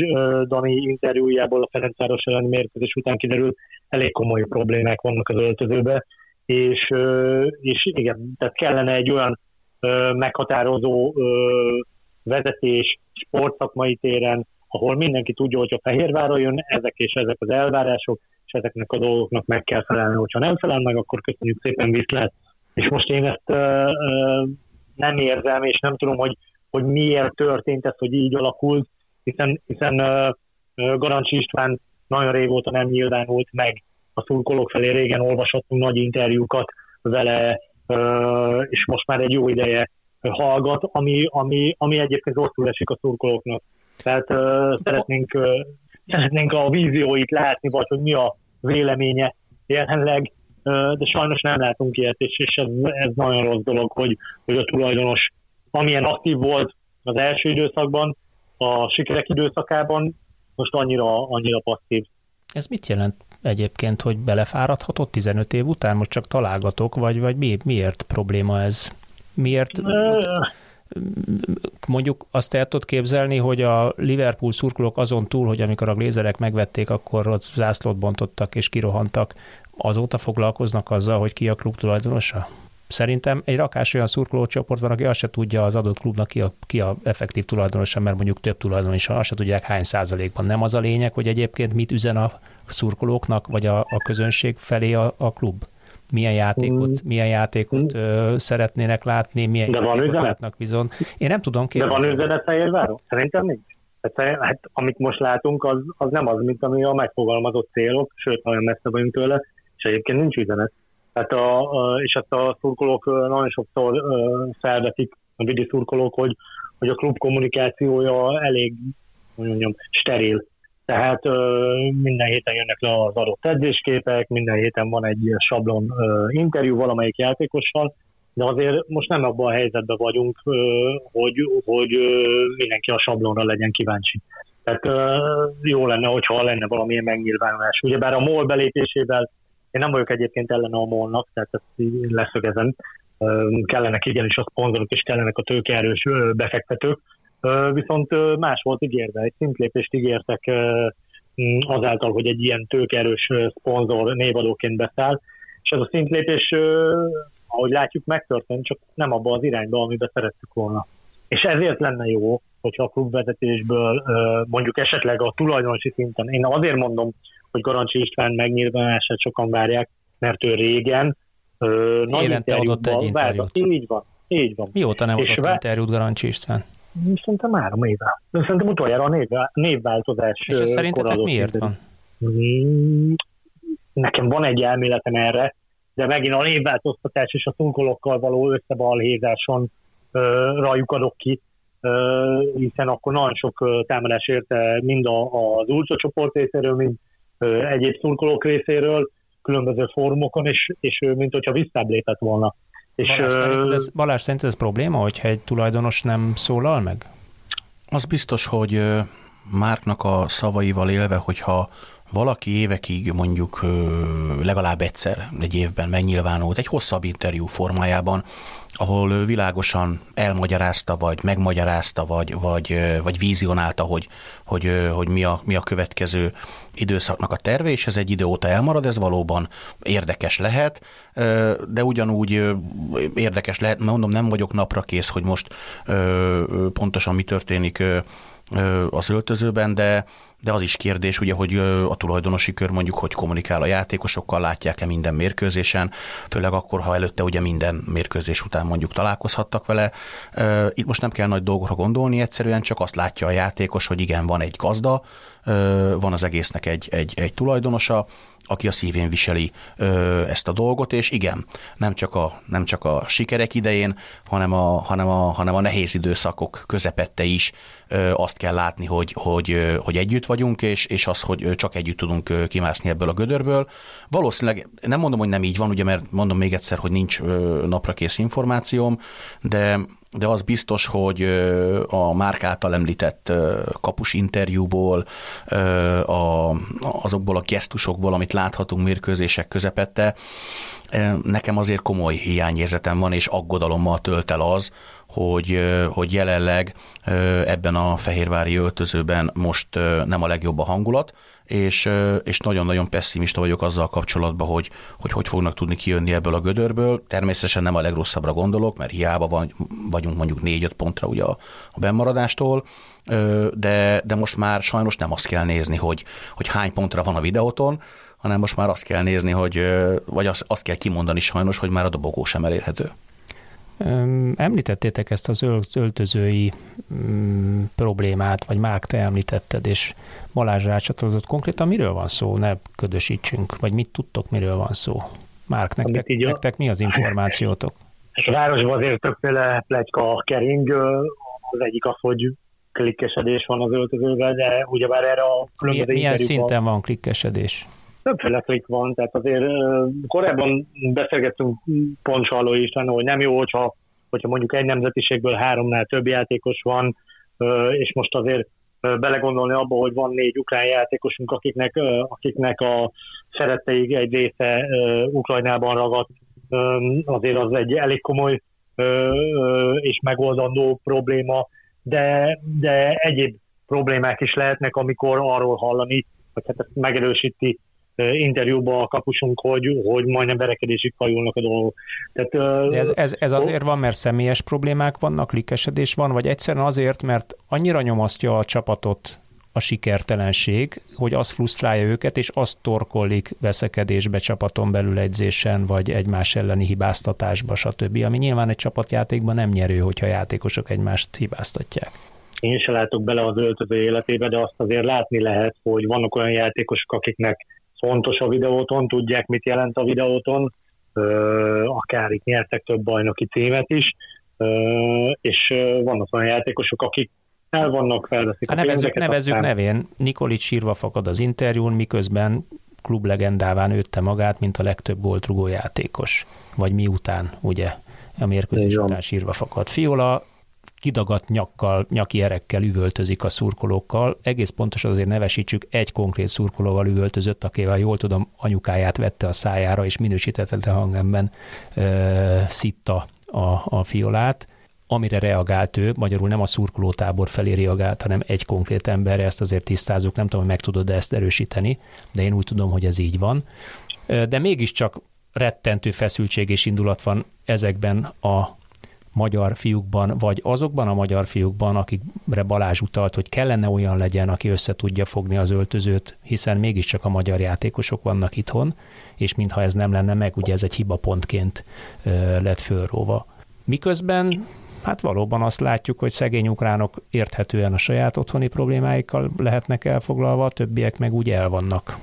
Dani interjújából a Ferencváros elleni mérkőzés után kiderült, elég komoly problémák vannak az öltözőben, és, és igen, tehát kellene egy olyan meghatározó vezetés sportszakmai téren, ahol mindenki tudja, hogy a Fehérvárra jön, ezek és ezek az elvárások, és ezeknek a dolgoknak meg kell felelni. Hogyha nem felel meg, akkor köszönjük szépen viszlát. És most én ezt nem érzem, és nem tudom, hogy, hogy miért történt ez, hogy így alakult, hiszen, hiszen Garancsi István nagyon régóta nem nyilvánult meg a szurkolók felé, régen olvashattunk nagy interjúkat vele, és most már egy jó ideje hallgat, ami, ami, ami egyébként rosszul esik a szurkolóknak. Tehát szeretnénk, szeretnénk a vízióit látni, vagy hogy mi a véleménye jelenleg, de sajnos nem látunk ilyet, és, és ez, ez nagyon rossz dolog, hogy, hogy a tulajdonos amilyen aktív volt az első időszakban, a sikerek időszakában, most annyira, annyira passzív. Ez mit jelent egyébként, hogy belefáradhatott 15 év után? Most csak találgatok, vagy, vagy mi, miért probléma ez? Miért? Mondjuk azt el tudod képzelni, hogy a Liverpool szurkolók azon túl, hogy amikor a glézerek megvették, akkor ott zászlót bontottak és kirohantak, azóta foglalkoznak azzal, hogy ki a klub tulajdonosa? Szerintem egy rakás olyan szurkolócsoport van, aki azt se tudja az adott klubnak ki a, ki a effektív tulajdonosa, mert mondjuk több tulajdonos azt se tudják hány százalékban. Nem az a lényeg, hogy egyébként mit üzen a szurkolóknak, vagy a, a közönség felé a, a klub? Milyen játékot, mm. milyen játékot mm. ö, szeretnének látni, milyen De van üzenet? látnak bizony. Én nem tudom De van üzenet Fehérváron? Szerintem nincs. Hát, hát, amit most látunk, az, az nem az, mint ami a megfogalmazott célok, sőt, nagyon messze vagyunk tőle, és egyébként nincs üzenet. Hát a, és ezt a szurkolók nagyon sokszor felvetik, a vidi szurkolók, hogy, hogy a klub kommunikációja elég, mondjam, steril. Tehát minden héten jönnek le az adott edzésképek, minden héten van egy sablon interjú valamelyik játékossal, de azért most nem abban a helyzetben vagyunk, hogy, hogy mindenki a sablonra legyen kíváncsi. Tehát jó lenne, hogyha lenne valamilyen megnyilvánulás. Ugyebár a MOL belépésével én nem vagyok egyébként ellene a molnak, tehát ezt leszögezem. Kellenek igenis a szponzorok, és kellenek a tőkeerős befektetők. Viszont más volt ígérve, egy szintlépést ígértek azáltal, hogy egy ilyen tőkeerős szponzor névadóként beszáll. és ez a szintlépés, ahogy látjuk, megtörtént, csak nem abba az irányba, amiben szerettük volna. És ezért lenne jó, hogyha a klubvezetésből mondjuk esetleg a tulajdonosi szinten, én azért mondom, hogy Garancsi István megnyilvánulását sokan várják, mert ő régen nagy Évente adott egy interjút. Így van, így van. Mióta nem és adott interjút Garancsi István? Szerintem három éve. Szerintem utoljára a név, névváltozás. És ez szerintetek miért van? Mm, nekem van egy elméletem erre, de megint a névváltoztatás és a szunkolókkal való összebalhézáson rajuk adok ki, hiszen akkor nagyon sok támadás érte mind az Ultra csoport részéről, mind egyéb szurkolók részéről, különböző fórumokon, és, és mint hogyha visszább lépett volna. És, Balázs, szerinted ez, Balázs, szerinted ez probléma, hogyha egy tulajdonos nem szólal meg? Az biztos, hogy Márknak a szavaival élve, hogyha valaki évekig mondjuk legalább egyszer egy évben megnyilvánult egy hosszabb interjú formájában, ahol világosan elmagyarázta, vagy megmagyarázta, vagy, vagy, vagy vízionálta, hogy, hogy, hogy mi, a, mi a következő időszaknak a terve, és ez egy idő óta elmarad, ez valóban érdekes lehet, de ugyanúgy érdekes lehet, mondom, nem vagyok napra kész, hogy most pontosan mi történik az öltözőben, de, de az is kérdés, ugye, hogy a tulajdonosi kör mondjuk, hogy kommunikál a játékosokkal, látják-e minden mérkőzésen, főleg akkor, ha előtte ugye minden mérkőzés után mondjuk találkozhattak vele. Itt most nem kell nagy dolgokra gondolni, egyszerűen csak azt látja a játékos, hogy igen, van egy gazda, van az egésznek egy, egy, egy tulajdonosa, aki a szívén viseli ö, ezt a dolgot, és igen, nem csak a, nem csak a sikerek idején, hanem a, hanem a, hanem a nehéz időszakok közepette is ö, azt kell látni, hogy, hogy, hogy együtt vagyunk, és, és az, hogy csak együtt tudunk kimászni ebből a gödörből. Valószínűleg nem mondom, hogy nem így van, ugye, mert mondom még egyszer, hogy nincs napra kész információm, de de az biztos, hogy a Márk által említett kapus interjúból, azokból a gesztusokból, amit láthatunk mérkőzések közepette, nekem azért komoly hiányérzetem van, és aggodalommal tölt el az, hogy, hogy jelenleg ebben a fehérvári öltözőben most nem a legjobb a hangulat, és, és nagyon-nagyon pessimista vagyok azzal kapcsolatban, hogy, hogy hogy fognak tudni kijönni ebből a gödörből. Természetesen nem a legrosszabbra gondolok, mert hiába van, vagyunk mondjuk 4-5 pontra ugye a, a bennmaradástól, de, de most már sajnos nem azt kell nézni, hogy, hogy hány pontra van a videóton, hanem most már azt kell nézni, hogy, vagy azt, azt kell kimondani sajnos, hogy már a dobogó sem elérhető. Említettétek ezt az öltözői mm, problémát, vagy Márk, te említetted, és Balázs rácsatlakozott konkrétan. Miről van szó? Ne ködösítsünk, vagy mit tudtok, miről van szó? Márk, nektek, így nektek mi az információtok? A városban azért többféle plegyka kering. Az egyik az, hogy klikkesedés van az öltözőben, de ugyebár erre a különböző Milyen szinten van klikkesedés? Többféle klik van, tehát azért korábban beszélgettünk Poncsaló István, hogy nem jó, hogyha, hogyha mondjuk egy nemzetiségből háromnál több játékos van, és most azért belegondolni abba, hogy van négy ukrán játékosunk, akiknek, akiknek a szeretteig egy része Ukrajnában ragadt, azért az egy elég komoly és megoldandó probléma, de, de egyéb problémák is lehetnek, amikor arról hallani, hogy hát ezt megerősíti interjúban a kapusunk, hogy, hogy majdnem verekedésig fajulnak a dolgok. Tehát, De ez, ez, ez azért van, mert személyes problémák vannak, likesedés van, vagy egyszerűen azért, mert annyira nyomasztja a csapatot a sikertelenség, hogy az frusztrálja őket, és azt torkollik veszekedésbe csapaton belül edzésen, vagy egymás elleni hibáztatásba, stb. Ami nyilván egy csapatjátékban nem nyerő, hogyha a játékosok egymást hibáztatják. Én se látok bele az öltöző életébe, de azt azért látni lehet, hogy vannak olyan játékosok, akiknek fontos a videóton, tudják, mit jelent a videóton, akár itt nyertek több bajnoki címet is, és vannak olyan játékosok, akik el vannak, felveszik hát a nevezzük, nevezzük aztán... nevén, Nikolic sírva fakad az interjún, miközben klublegendává nőtte magát, mint a legtöbb rugó játékos. Vagy miután, ugye, a mérkőzés után sírva fakad. Fiola kidagadt nyakkal, nyaki erekkel üvöltözik a szurkolókkal. Egész pontosan azért nevesítsük, egy konkrét szurkolóval üvöltözött, akivel jól tudom, anyukáját vette a szájára, és minősítetlen hangemben ö, szitta a, a fiolát amire reagált ő, magyarul nem a szurkolótábor felé reagált, hanem egy konkrét emberre, ezt azért tisztázunk, nem tudom, hogy meg tudod ezt erősíteni, de én úgy tudom, hogy ez így van. De mégiscsak rettentő feszültség és indulat van ezekben a magyar fiúkban, vagy azokban a magyar fiúkban, akikre Balázs utalt, hogy kellene olyan legyen, aki össze tudja fogni az öltözőt, hiszen mégiscsak a magyar játékosok vannak itthon, és mintha ez nem lenne meg, ugye ez egy hibapontként lett fölróva. Miközben hát valóban azt látjuk, hogy szegény ukránok érthetően a saját otthoni problémáikkal lehetnek elfoglalva, a többiek meg úgy el vannak.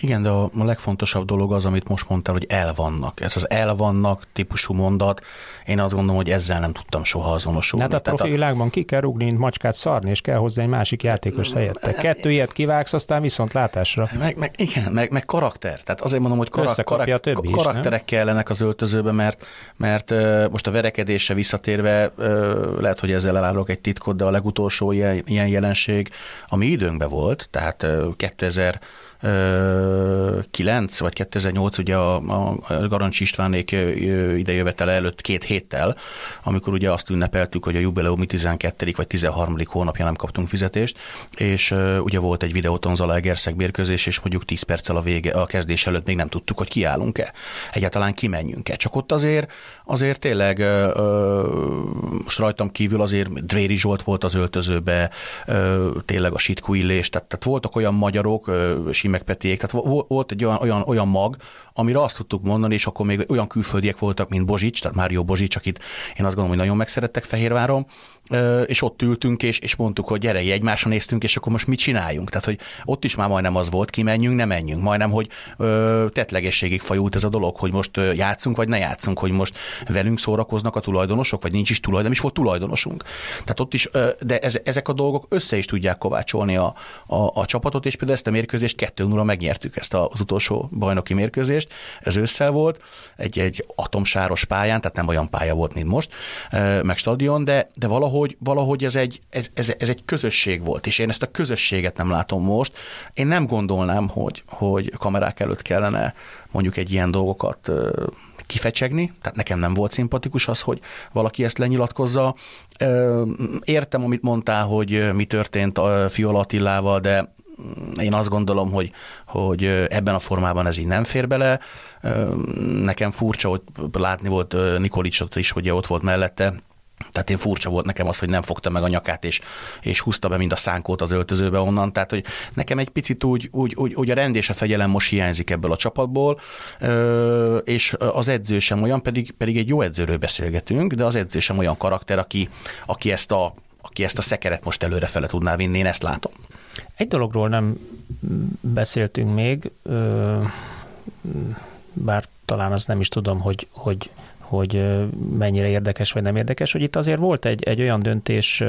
Igen, de a, a legfontosabb dolog az, amit most mondtál, hogy elvannak. Ez az elvannak típusú mondat, én azt gondolom, hogy ezzel nem tudtam soha azonosulni. Hát a profi a... világban ki kell rúgni, mint macskát szarni, és kell hozni egy másik játékos helyette. Kettő ilyet kivágsz, aztán viszont látásra. Meg, meg, igen, meg, meg karakter. Tehát azért mondom, hogy karak, karak, többi karakterek is, kellenek az öltözőbe, mert, mert most a verekedésre visszatérve lehet, hogy ezzel elárulok egy titkot, de a legutolsó ilyen, ilyen jelenség, ami időnkben volt, tehát 2000 9 vagy 2008 ugye a, a Garancs Istvánék idejövetele előtt két héttel, amikor ugye azt ünnepeltük, hogy a jubileumi 12. vagy 13. hónapja nem kaptunk fizetést, és ugye volt egy videóton Zalaegerszeg mérkőzés, és mondjuk 10 perccel a vége, a kezdés előtt még nem tudtuk, hogy kiállunk-e. Egyáltalán kimenjünk-e. Csak ott azért, azért tényleg most rajtam kívül azért Dvéri Zsolt volt az öltözőbe, tényleg a Sitku Illés, tehát, tehát voltak olyan magyarok, Simek Petiék, tehát volt egy olyan, olyan, olyan mag, amire azt tudtuk mondani, és akkor még olyan külföldiek voltak, mint Bozsics, tehát Mário Bozsics, akit én azt gondolom, hogy nagyon megszerettek Fehérváron, és ott ültünk, és, és mondtuk, hogy gyere, egymásra néztünk, és akkor most mit csináljunk? Tehát, hogy ott is már majdnem az volt, kimenjünk, nem menjünk. Majdnem, hogy ö, tetlegességig fajult ez a dolog, hogy most ö, játszunk, vagy ne játszunk, hogy most velünk szórakoznak a tulajdonosok, vagy nincs is tulajdon, nem is volt tulajdonosunk. Tehát ott is, ö, de ez, ezek a dolgok össze is tudják kovácsolni a, a, a csapatot, és például ezt a mérkőzést 2 0 megnyertük, ezt az utolsó bajnoki mérkőzést. Ez ősszel volt, egy, egy atomsáros pályán, tehát nem olyan pálya volt, mint most, ö, meg stadion, de, de valahol valahogy, valahogy ez, egy, ez, ez, ez egy közösség volt, és én ezt a közösséget nem látom most. Én nem gondolnám, hogy, hogy kamerák előtt kellene mondjuk egy ilyen dolgokat kifecsegni, tehát nekem nem volt szimpatikus az, hogy valaki ezt lenyilatkozza. Értem, amit mondtál, hogy mi történt a Fiola Attilával, de én azt gondolom, hogy, hogy ebben a formában ez így nem fér bele. Nekem furcsa, hogy látni volt Nikolicsot is, hogy ott volt mellette, tehát én furcsa volt nekem az, hogy nem fogta meg a nyakát, és, és húzta be mind a szánkót az öltözőbe onnan. Tehát, hogy nekem egy picit úgy, úgy, úgy, úgy a rend és a fegyelem most hiányzik ebből a csapatból, és az edző sem olyan, pedig, pedig egy jó edzőről beszélgetünk, de az edző sem olyan karakter, aki, aki, ezt, a, aki ezt a szekeret most előrefele tudná vinni, én ezt látom. Egy dologról nem beszéltünk még, bár talán az nem is tudom, hogy, hogy hogy mennyire érdekes vagy nem érdekes, hogy itt azért volt egy, egy olyan döntés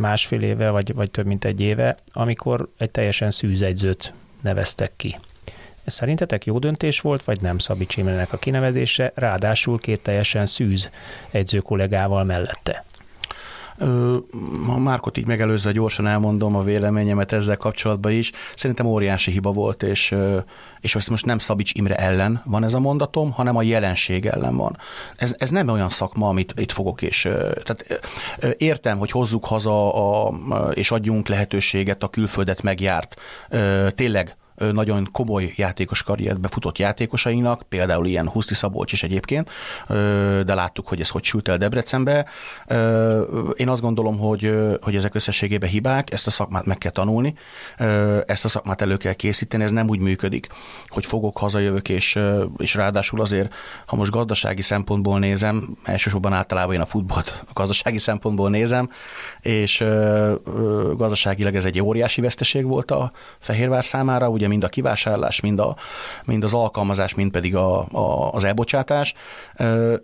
másfél éve, vagy, vagy több mint egy éve, amikor egy teljesen szűz egyzőt neveztek ki. Szerintetek jó döntés volt, vagy nem Szabics Imrenek a kinevezése, ráadásul két teljesen szűz egyző kollégával mellette? Ha Márkot így megelőzve gyorsan elmondom a véleményemet ezzel kapcsolatban is. Szerintem óriási hiba volt, és, és ezt most nem Szabics Imre ellen van ez a mondatom, hanem a jelenség ellen van. Ez, ez nem olyan szakma, amit itt fogok, és tehát értem, hogy hozzuk haza a, és adjunk lehetőséget a külföldet megjárt, tényleg nagyon komoly játékos karriert befutott játékosainak, például ilyen Huszti Szabolcs is egyébként, de láttuk, hogy ez hogy sült el Debrecenbe. Én azt gondolom, hogy, hogy ezek összességében hibák, ezt a szakmát meg kell tanulni, ezt a szakmát elő kell készíteni, ez nem úgy működik, hogy fogok, hazajövök, és, és ráadásul azért, ha most gazdasági szempontból nézem, elsősorban általában én a futballt a gazdasági szempontból nézem, és gazdaságilag ez egy óriási veszteség volt a Fehérvár számára, ugye mind a kivásárlás, mind, a, mind az alkalmazás, mind pedig a, a, az elbocsátás,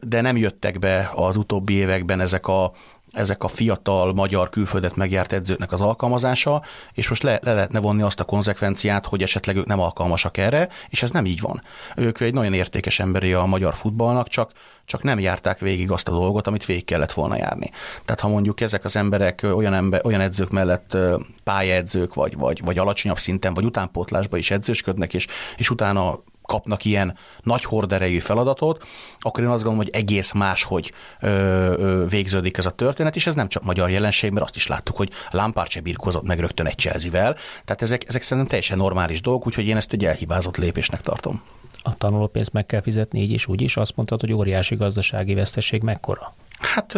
de nem jöttek be az utóbbi években ezek a ezek a fiatal magyar külföldet megjárt edzőknek az alkalmazása, és most le, le lehetne vonni azt a konzekvenciát, hogy esetleg ők nem alkalmasak erre, és ez nem így van. Ők egy nagyon értékes emberi a magyar futballnak, csak, csak nem járták végig azt a dolgot, amit végig kellett volna járni. Tehát ha mondjuk ezek az emberek olyan, ember, olyan edzők mellett pályaedzők, vagy, vagy, vagy alacsonyabb szinten, vagy utánpótlásba is edzősködnek, és, és utána kapnak ilyen nagy horderejű feladatot, akkor én azt gondolom, hogy egész máshogy ö, ö, végződik ez a történet, és ez nem csak magyar jelenség, mert azt is láttuk, hogy Lampard se birkózott meg rögtön egy chelsea -vel. Tehát ezek, ezek szerintem teljesen normális dolgok, úgyhogy én ezt egy elhibázott lépésnek tartom. a tanulópénzt meg kell fizetni így is, úgy is. Azt mondtad, hogy óriási gazdasági veszteség mekkora? Hát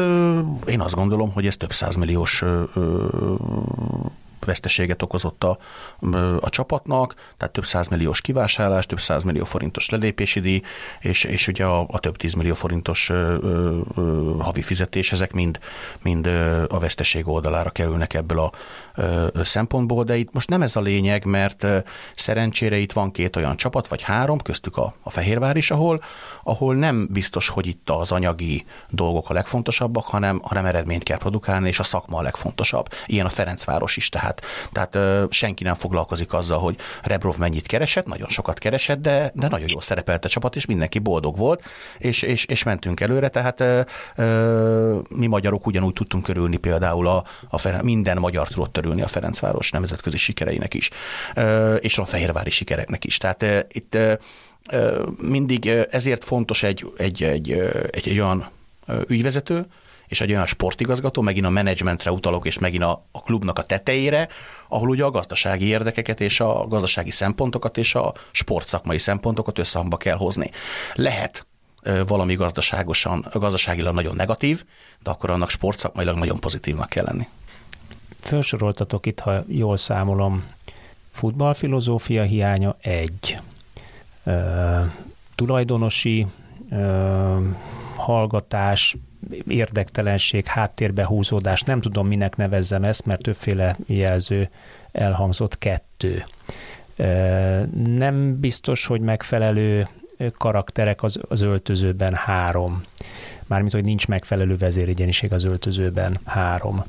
én azt gondolom, hogy ez több százmilliós veszteséget okozott a, a csapatnak, tehát több százmilliós kivásárlás, több százmillió forintos lelépési díj, és, és ugye a, a több tízmillió forintos ö, ö, havi fizetés, ezek mind, mind a veszteség oldalára kerülnek ebből a ö, szempontból, de itt most nem ez a lényeg, mert szerencsére itt van két olyan csapat, vagy három, köztük a, a Fehérvár is, ahol, ahol nem biztos, hogy itt az anyagi dolgok a legfontosabbak, hanem, hanem eredményt kell produkálni, és a szakma a legfontosabb. Ilyen a Ferencváros is, tehát tehát, tehát senki nem foglalkozik azzal, hogy Rebrov mennyit keresett, nagyon sokat keresett, de, de nagyon jól szerepelt a csapat, és mindenki boldog volt, és, és, és mentünk előre, tehát mi magyarok ugyanúgy tudtunk körülni például a, a Ferenc, minden magyar tudott törülni a Ferencváros nemzetközi sikereinek is, és a fehérvári sikereknek is. Tehát itt mindig ezért fontos egy, egy, egy, egy, egy olyan ügyvezető, és egy olyan sportigazgató, megint a menedzsmentre utalok, és megint a, a klubnak a tetejére, ahol ugye a gazdasági érdekeket és a gazdasági szempontokat és a sportszakmai szempontokat összehangba kell hozni. Lehet valami gazdaságosan, gazdaságilag nagyon negatív, de akkor annak sportszakmailag nagyon pozitívnak kell lenni. Felsoroltatok itt, ha jól számolom, futballfilozófia hiánya egy, ö, tulajdonosi ö, hallgatás, érdektelenség, háttérbe húzódás, nem tudom minek nevezzem ezt, mert többféle jelző elhangzott kettő. Nem biztos, hogy megfelelő karakterek az, az öltözőben három. Mármint, hogy nincs megfelelő vezérigyeniség az öltözőben három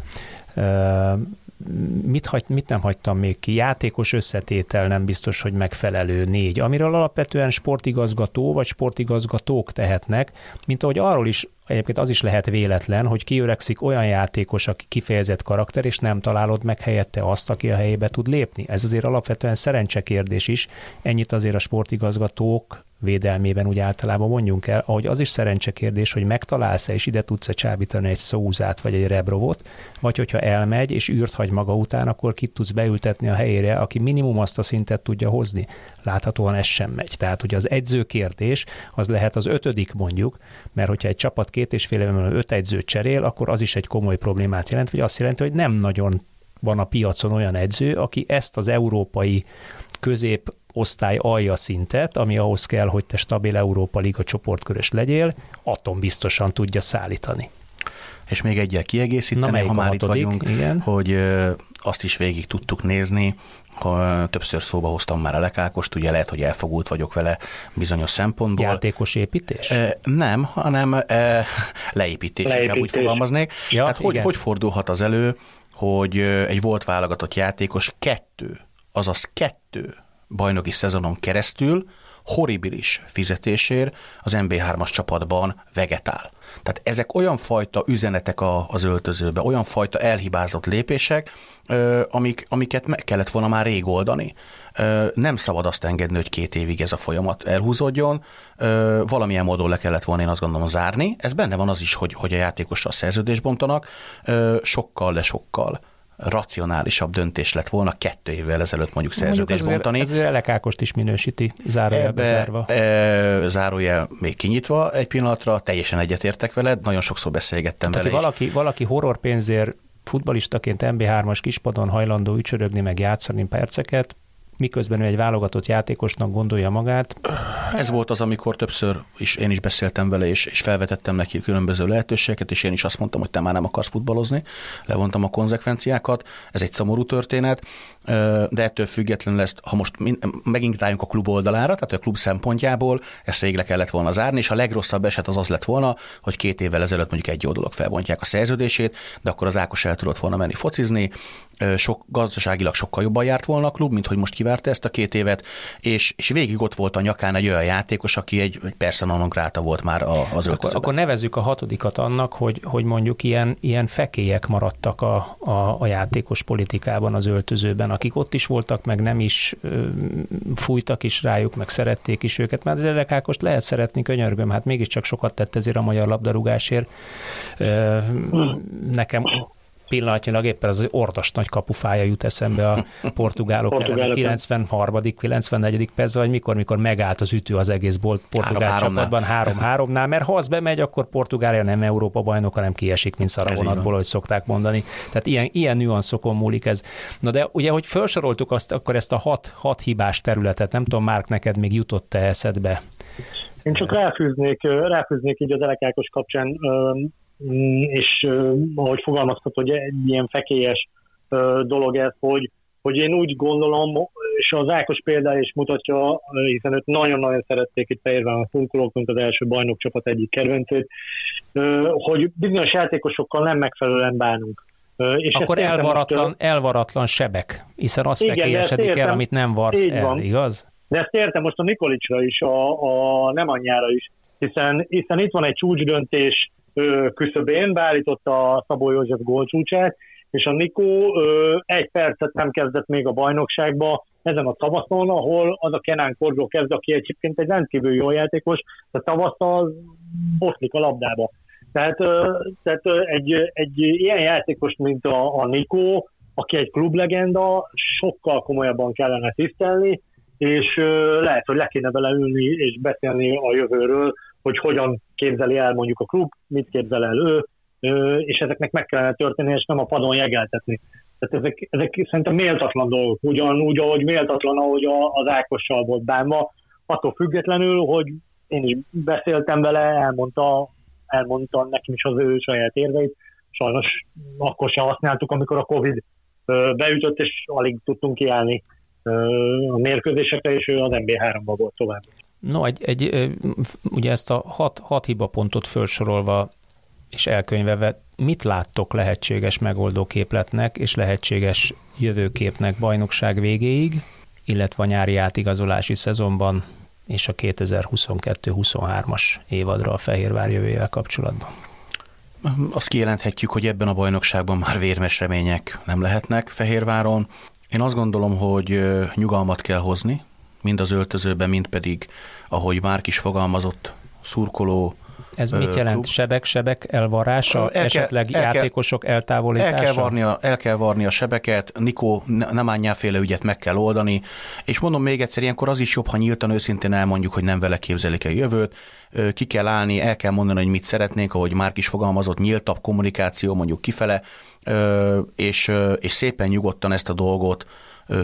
mit, hagy, mit nem hagytam még ki? Játékos összetétel nem biztos, hogy megfelelő négy, amiről alapvetően sportigazgató vagy sportigazgatók tehetnek, mint ahogy arról is Egyébként az is lehet véletlen, hogy kiöregszik olyan játékos, aki kifejezett karakter, és nem találod meg helyette azt, aki a helyébe tud lépni. Ez azért alapvetően szerencsekérdés is. Ennyit azért a sportigazgatók védelmében úgy általában mondjunk el, ahogy az is kérdés, hogy megtalálsz-e és ide tudsz-e csábítani egy szózát vagy egy rebrovot, vagy hogyha elmegy és űrt hagy maga után, akkor kit tudsz beültetni a helyére, aki minimum azt a szintet tudja hozni. Láthatóan ez sem megy. Tehát ugye az edző kérdés az lehet az ötödik mondjuk, mert hogyha egy csapat két és fél évben öt edzőt cserél, akkor az is egy komoly problémát jelent, vagy azt jelenti, hogy nem nagyon van a piacon olyan edző, aki ezt az európai közép osztály alja szintet, ami ahhoz kell, hogy te stabil Európa Liga csoportkörös legyél, biztosan tudja szállítani. És még egyel kiegészíteni, ha már itt vagyunk, igen? hogy azt is végig tudtuk nézni, ha többször szóba hoztam már a lekákost, ugye lehet, hogy elfogult vagyok vele bizonyos szempontból. Játékos építés? Nem, hanem leépítés, leépítés. inkább úgy fogalmaznék. Ja, Tehát hogy, hogy fordulhat az elő, hogy egy volt válogatott játékos kettő, azaz kettő bajnoki szezonon keresztül horribilis fizetésért az MB3-as csapatban vegetál. Tehát ezek olyan fajta üzenetek az öltözőbe, olyan fajta elhibázott lépések, amik, amiket meg kellett volna már rég oldani. Nem szabad azt engedni, hogy két évig ez a folyamat elhúzódjon. Valamilyen módon le kellett volna, én azt gondolom, zárni. Ez benne van az is, hogy, hogy a játékossal szerződést bontanak, sokkal, de sokkal racionálisabb döntés lett volna kettő évvel ezelőtt mondjuk szerződést bontani. Ez elekákost is minősíti, zárójelbe zárva. E, zárójel még kinyitva egy pillanatra, teljesen egyetértek veled, nagyon sokszor beszélgettem Tehát, vele. Valaki, valaki horror pénzért futbalistaként MB3-as kispadon hajlandó ücsörögni, meg játszani perceket, miközben ő egy válogatott játékosnak gondolja magát. Ez volt az, amikor többször is én is beszéltem vele, és, és felvetettem neki különböző lehetőségeket, és én is azt mondtam, hogy te már nem akarsz futballozni, levontam a konzekvenciákat, ez egy szomorú történet, de ettől függetlenül ezt, ha most megint rájunk a klub oldalára, tehát a klub szempontjából ezt rég le kellett volna zárni, és a legrosszabb eset az az lett volna, hogy két évvel ezelőtt mondjuk egy oldalok felbontják a szerződését, de akkor az Ákos el tudott volna menni focizni, sok, gazdaságilag sokkal jobban járt volna a klub, mint hogy most kivárta ezt a két évet, és, és végig ott volt a nyakán egy olyan játékos, aki egy, egy persona non grata volt már az öltözőben. Akkor, akkor nevezzük a hatodikat annak, hogy, hogy mondjuk ilyen, ilyen fekélyek maradtak a, a, a játékos politikában az öltözőben, akik ott is voltak, meg nem is fújtak is rájuk, meg szerették is őket, mert az Elekákost lehet szeretni, könyörgöm, hát mégiscsak sokat tett ezért a magyar labdarúgásért. Nekem pillanatnyilag éppen az ordas nagy kapufája jut eszembe a portugálok, portugálok ellen. 93. 94. perc, vagy mikor, mikor megállt az ütő az egész bolt portugál három, csapatban 3-3-nál, mert ha az bemegy, akkor Portugália nem Európa bajnok, hanem kiesik, mint szarabonatból, hogy szokták mondani. Tehát ilyen, ilyen nüanszokon múlik ez. Na de ugye, hogy felsoroltuk azt, akkor ezt a hat, hat hibás területet, nem tudom, Márk, neked még jutott-e eszedbe? Én csak ráfűznék, ráfűznék így az Elekákos kapcsán, és ahogy fogalmaztat, hogy egy ilyen fekélyes dolog ez, hogy, hogy én úgy gondolom, és az Ákos példája is mutatja, hiszen őt nagyon-nagyon szerették itt Fehérván a szurkolók, mint az első bajnokcsapat egyik kedvencét, hogy bizonyos játékosokkal nem megfelelően bánunk. És Akkor elvaratlan, most, elvaratlan sebek, hiszen azt fekélyesedik el, amit nem varsz el, van. igaz? De ezt értem most a Nikolicsra is, a, a nem anyjára is, hiszen, hiszen itt van egy csúcsdöntés küszöbén, beállította a Szabó József gólcsúcsát, és a Nikó egy percet nem kezdett még a bajnokságba ezen a tavaszon, ahol az a Kenán Korzó kezd, aki egyébként egy rendkívül jó játékos, de tavasszal boszlik a labdába. Tehát, tehát egy, egy ilyen játékos, mint a, a Nikó, aki egy klublegenda, sokkal komolyabban kellene tisztelni, és lehet, hogy le kéne vele ülni és beszélni a jövőről, hogy hogyan képzeli el mondjuk a klub, mit képzel el ő, és ezeknek meg kellene történni, és nem a padon jegeltetni. Tehát ezek, ezek szerintem méltatlan dolgok, ugyanúgy, ahogy méltatlan, ahogy az Ákossal volt bánva, attól függetlenül, hogy én is beszéltem vele, elmondta, elmondta nekem is az ő saját érveit, sajnos akkor sem használtuk, amikor a Covid beütött, és alig tudtunk kiállni a mérkőzésekre, és ő az MB3-ban volt tovább. No, egy, egy, ugye ezt a hat, hat hiba pontot felsorolva és elkönyvelve, mit láttok lehetséges megoldóképletnek és lehetséges jövőképnek bajnokság végéig, illetve a nyári átigazolási szezonban és a 2022-23-as évadra a Fehérvár jövőjével kapcsolatban? Azt kijelenthetjük, hogy ebben a bajnokságban már vérmes remények nem lehetnek Fehérváron. Én azt gondolom, hogy nyugalmat kell hozni, mind az öltözőben, mind pedig, ahogy már is fogalmazott, szurkoló, ez mit jelent? Klub. Sebek, sebek elvarrása, el kell, esetleg el játékosok kell, eltávolítása? El kell, varni a, el kell varni a sebeket, Nikó nem ányáféle ügyet meg kell oldani, és mondom még egyszer, ilyenkor az is jobb, ha nyíltan őszintén elmondjuk, hogy nem vele képzelik a jövőt, ki kell állni, el kell mondani, hogy mit szeretnénk, ahogy már is fogalmazott, nyíltabb kommunikáció mondjuk kifele, és, és szépen nyugodtan ezt a dolgot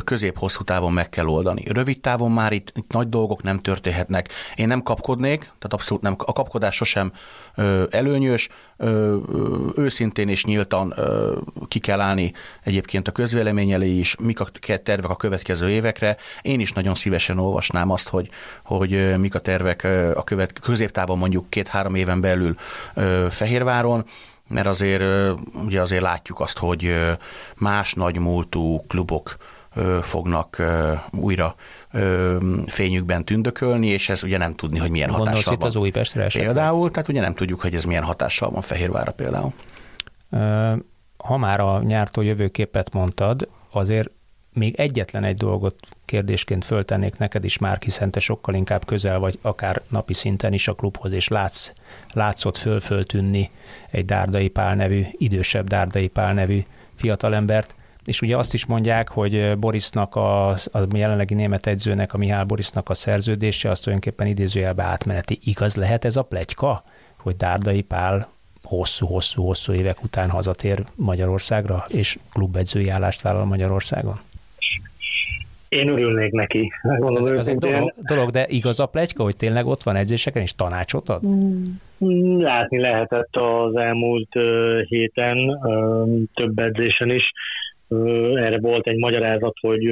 közép-hosszú távon meg kell oldani. Rövid távon már itt, itt nagy dolgok nem történhetnek. Én nem kapkodnék, tehát abszolút nem, a kapkodás sosem előnyös, őszintén és nyíltan ki kell állni egyébként a közvélemény elé is, mik a tervek a következő évekre. Én is nagyon szívesen olvasnám azt, hogy, hogy mik a tervek a követ, középtávon mondjuk két-három éven belül Fehérváron, mert azért ugye azért látjuk azt, hogy más nagy múltú klubok fognak újra fényükben tündökölni, és ez ugye nem tudni, hogy milyen Gondolsz hatással itt van. az Újpestre esetleg? Például, tehát ugye nem tudjuk, hogy ez milyen hatással van Fehérvára például. Ha már a nyártól jövőképet mondtad, azért még egyetlen egy dolgot kérdésként föltennék neked is már, hiszen te sokkal inkább közel vagy akár napi szinten is a klubhoz, és látsz, látszott föl-föltűnni egy Dárdai Pál nevű, idősebb Dárdai Pál nevű fiatalembert, és ugye azt is mondják, hogy Borisnak, a, a jelenlegi német edzőnek, a Mihály Borisnak a szerződése, az tulajdonképpen idézőjelbe átmeneti. Igaz lehet ez a plegyka, hogy Dárdai Pál hosszú-hosszú-hosszú évek után hazatér Magyarországra, és klubedzői állást vállal Magyarországon? Én örülnék neki. Ez, ez egy dolog, dolog, de igaz a plegyka, hogy tényleg ott van edzéseken és tanácsot ad? Mm, látni lehetett az elmúlt héten több edzésen is, erre volt egy magyarázat, hogy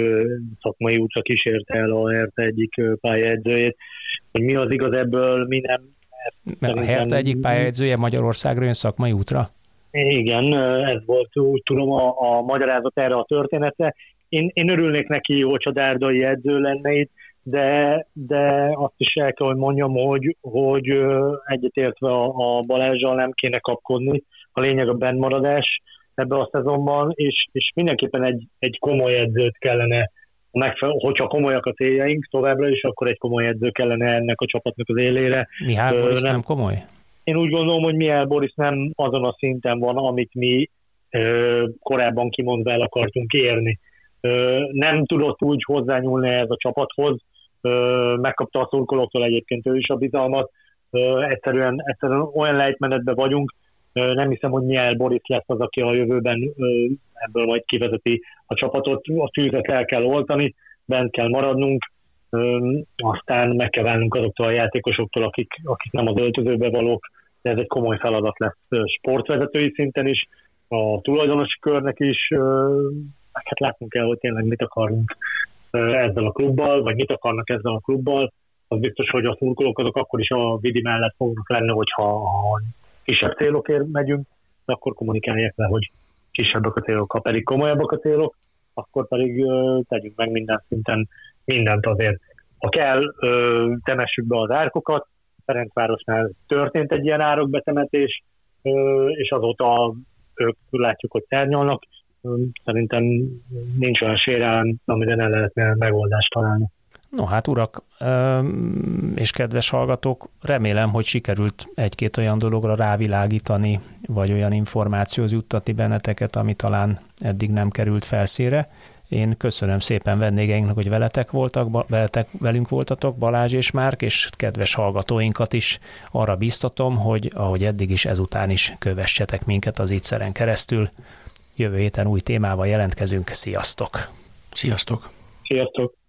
szakmai útra kísérte el a Hertha egyik pályaedzőjét, hogy mi az igaz ebből, mi nem. Mert a Hertha egyik pályaedzője Magyarországra jön szakmai útra? Igen, ez volt, úgy tudom, a, a magyarázat erre a történetre. Én, én örülnék neki, hogy a dárdai edző lenne itt, de, de azt is el kell, hogy mondjam, hogy, hogy egyetértve a, a Balázsral nem kéne kapkodni. A lényeg a bennmaradás, ebbe a szezonban, és, és mindenképpen egy, egy komoly edzőt kellene, megfelel, hogyha komolyak a céljaink továbbra is, akkor egy komoly edző kellene ennek a csapatnak az élére. Mihály Boris nem, nem komoly? Én úgy gondolom, hogy Mihály Boris nem azon a szinten van, amit mi korábban kimondva el akartunk érni. Nem tudott úgy hozzányúlni ez a csapathoz, megkapta a szurkolóktól egyébként ő is a bizalmat, egyszerűen, egyszerűen olyan lejtmenetben vagyunk, nem hiszem, hogy Miel Boris lesz az, aki a jövőben ebből majd kivezeti a csapatot, a tűzet el kell oltani, bent kell maradnunk, aztán meg kell válnunk azoktól a játékosoktól, akik, akik nem az öltözőbe valók, de ez egy komoly feladat lesz sportvezetői szinten is, a tulajdonosi körnek is, hát látnunk kell, hogy tényleg mit akarunk ezzel a klubbal, vagy mit akarnak ezzel a klubbal, az biztos, hogy a szurkolók azok akkor is a vidi mellett fognak lenni, hogyha kisebb célokért megyünk, de akkor kommunikálják le, hogy kisebbek a célok, ha pedig komolyabbak a célok, akkor pedig uh, tegyünk meg minden szinten mindent azért. Ha kell, uh, temessük be az árkokat, Ferencvárosnál történt egy ilyen árokbetemetés, uh, és azóta ők látjuk, hogy szárnyalnak, szerintem nincs olyan sérelem, amire ne lehetne megoldást találni. No hát urak és kedves hallgatók, remélem, hogy sikerült egy-két olyan dologra rávilágítani, vagy olyan információhoz juttatni benneteket, ami talán eddig nem került felszére. Én köszönöm szépen vendégeinknek, hogy veletek voltak, veletek, velünk voltatok, Balázs és Márk, és kedves hallgatóinkat is arra biztatom, hogy ahogy eddig is, ezután is kövessetek minket az ígyszeren keresztül. Jövő héten új témával jelentkezünk. Sziasztok! Sziasztok! Sziasztok!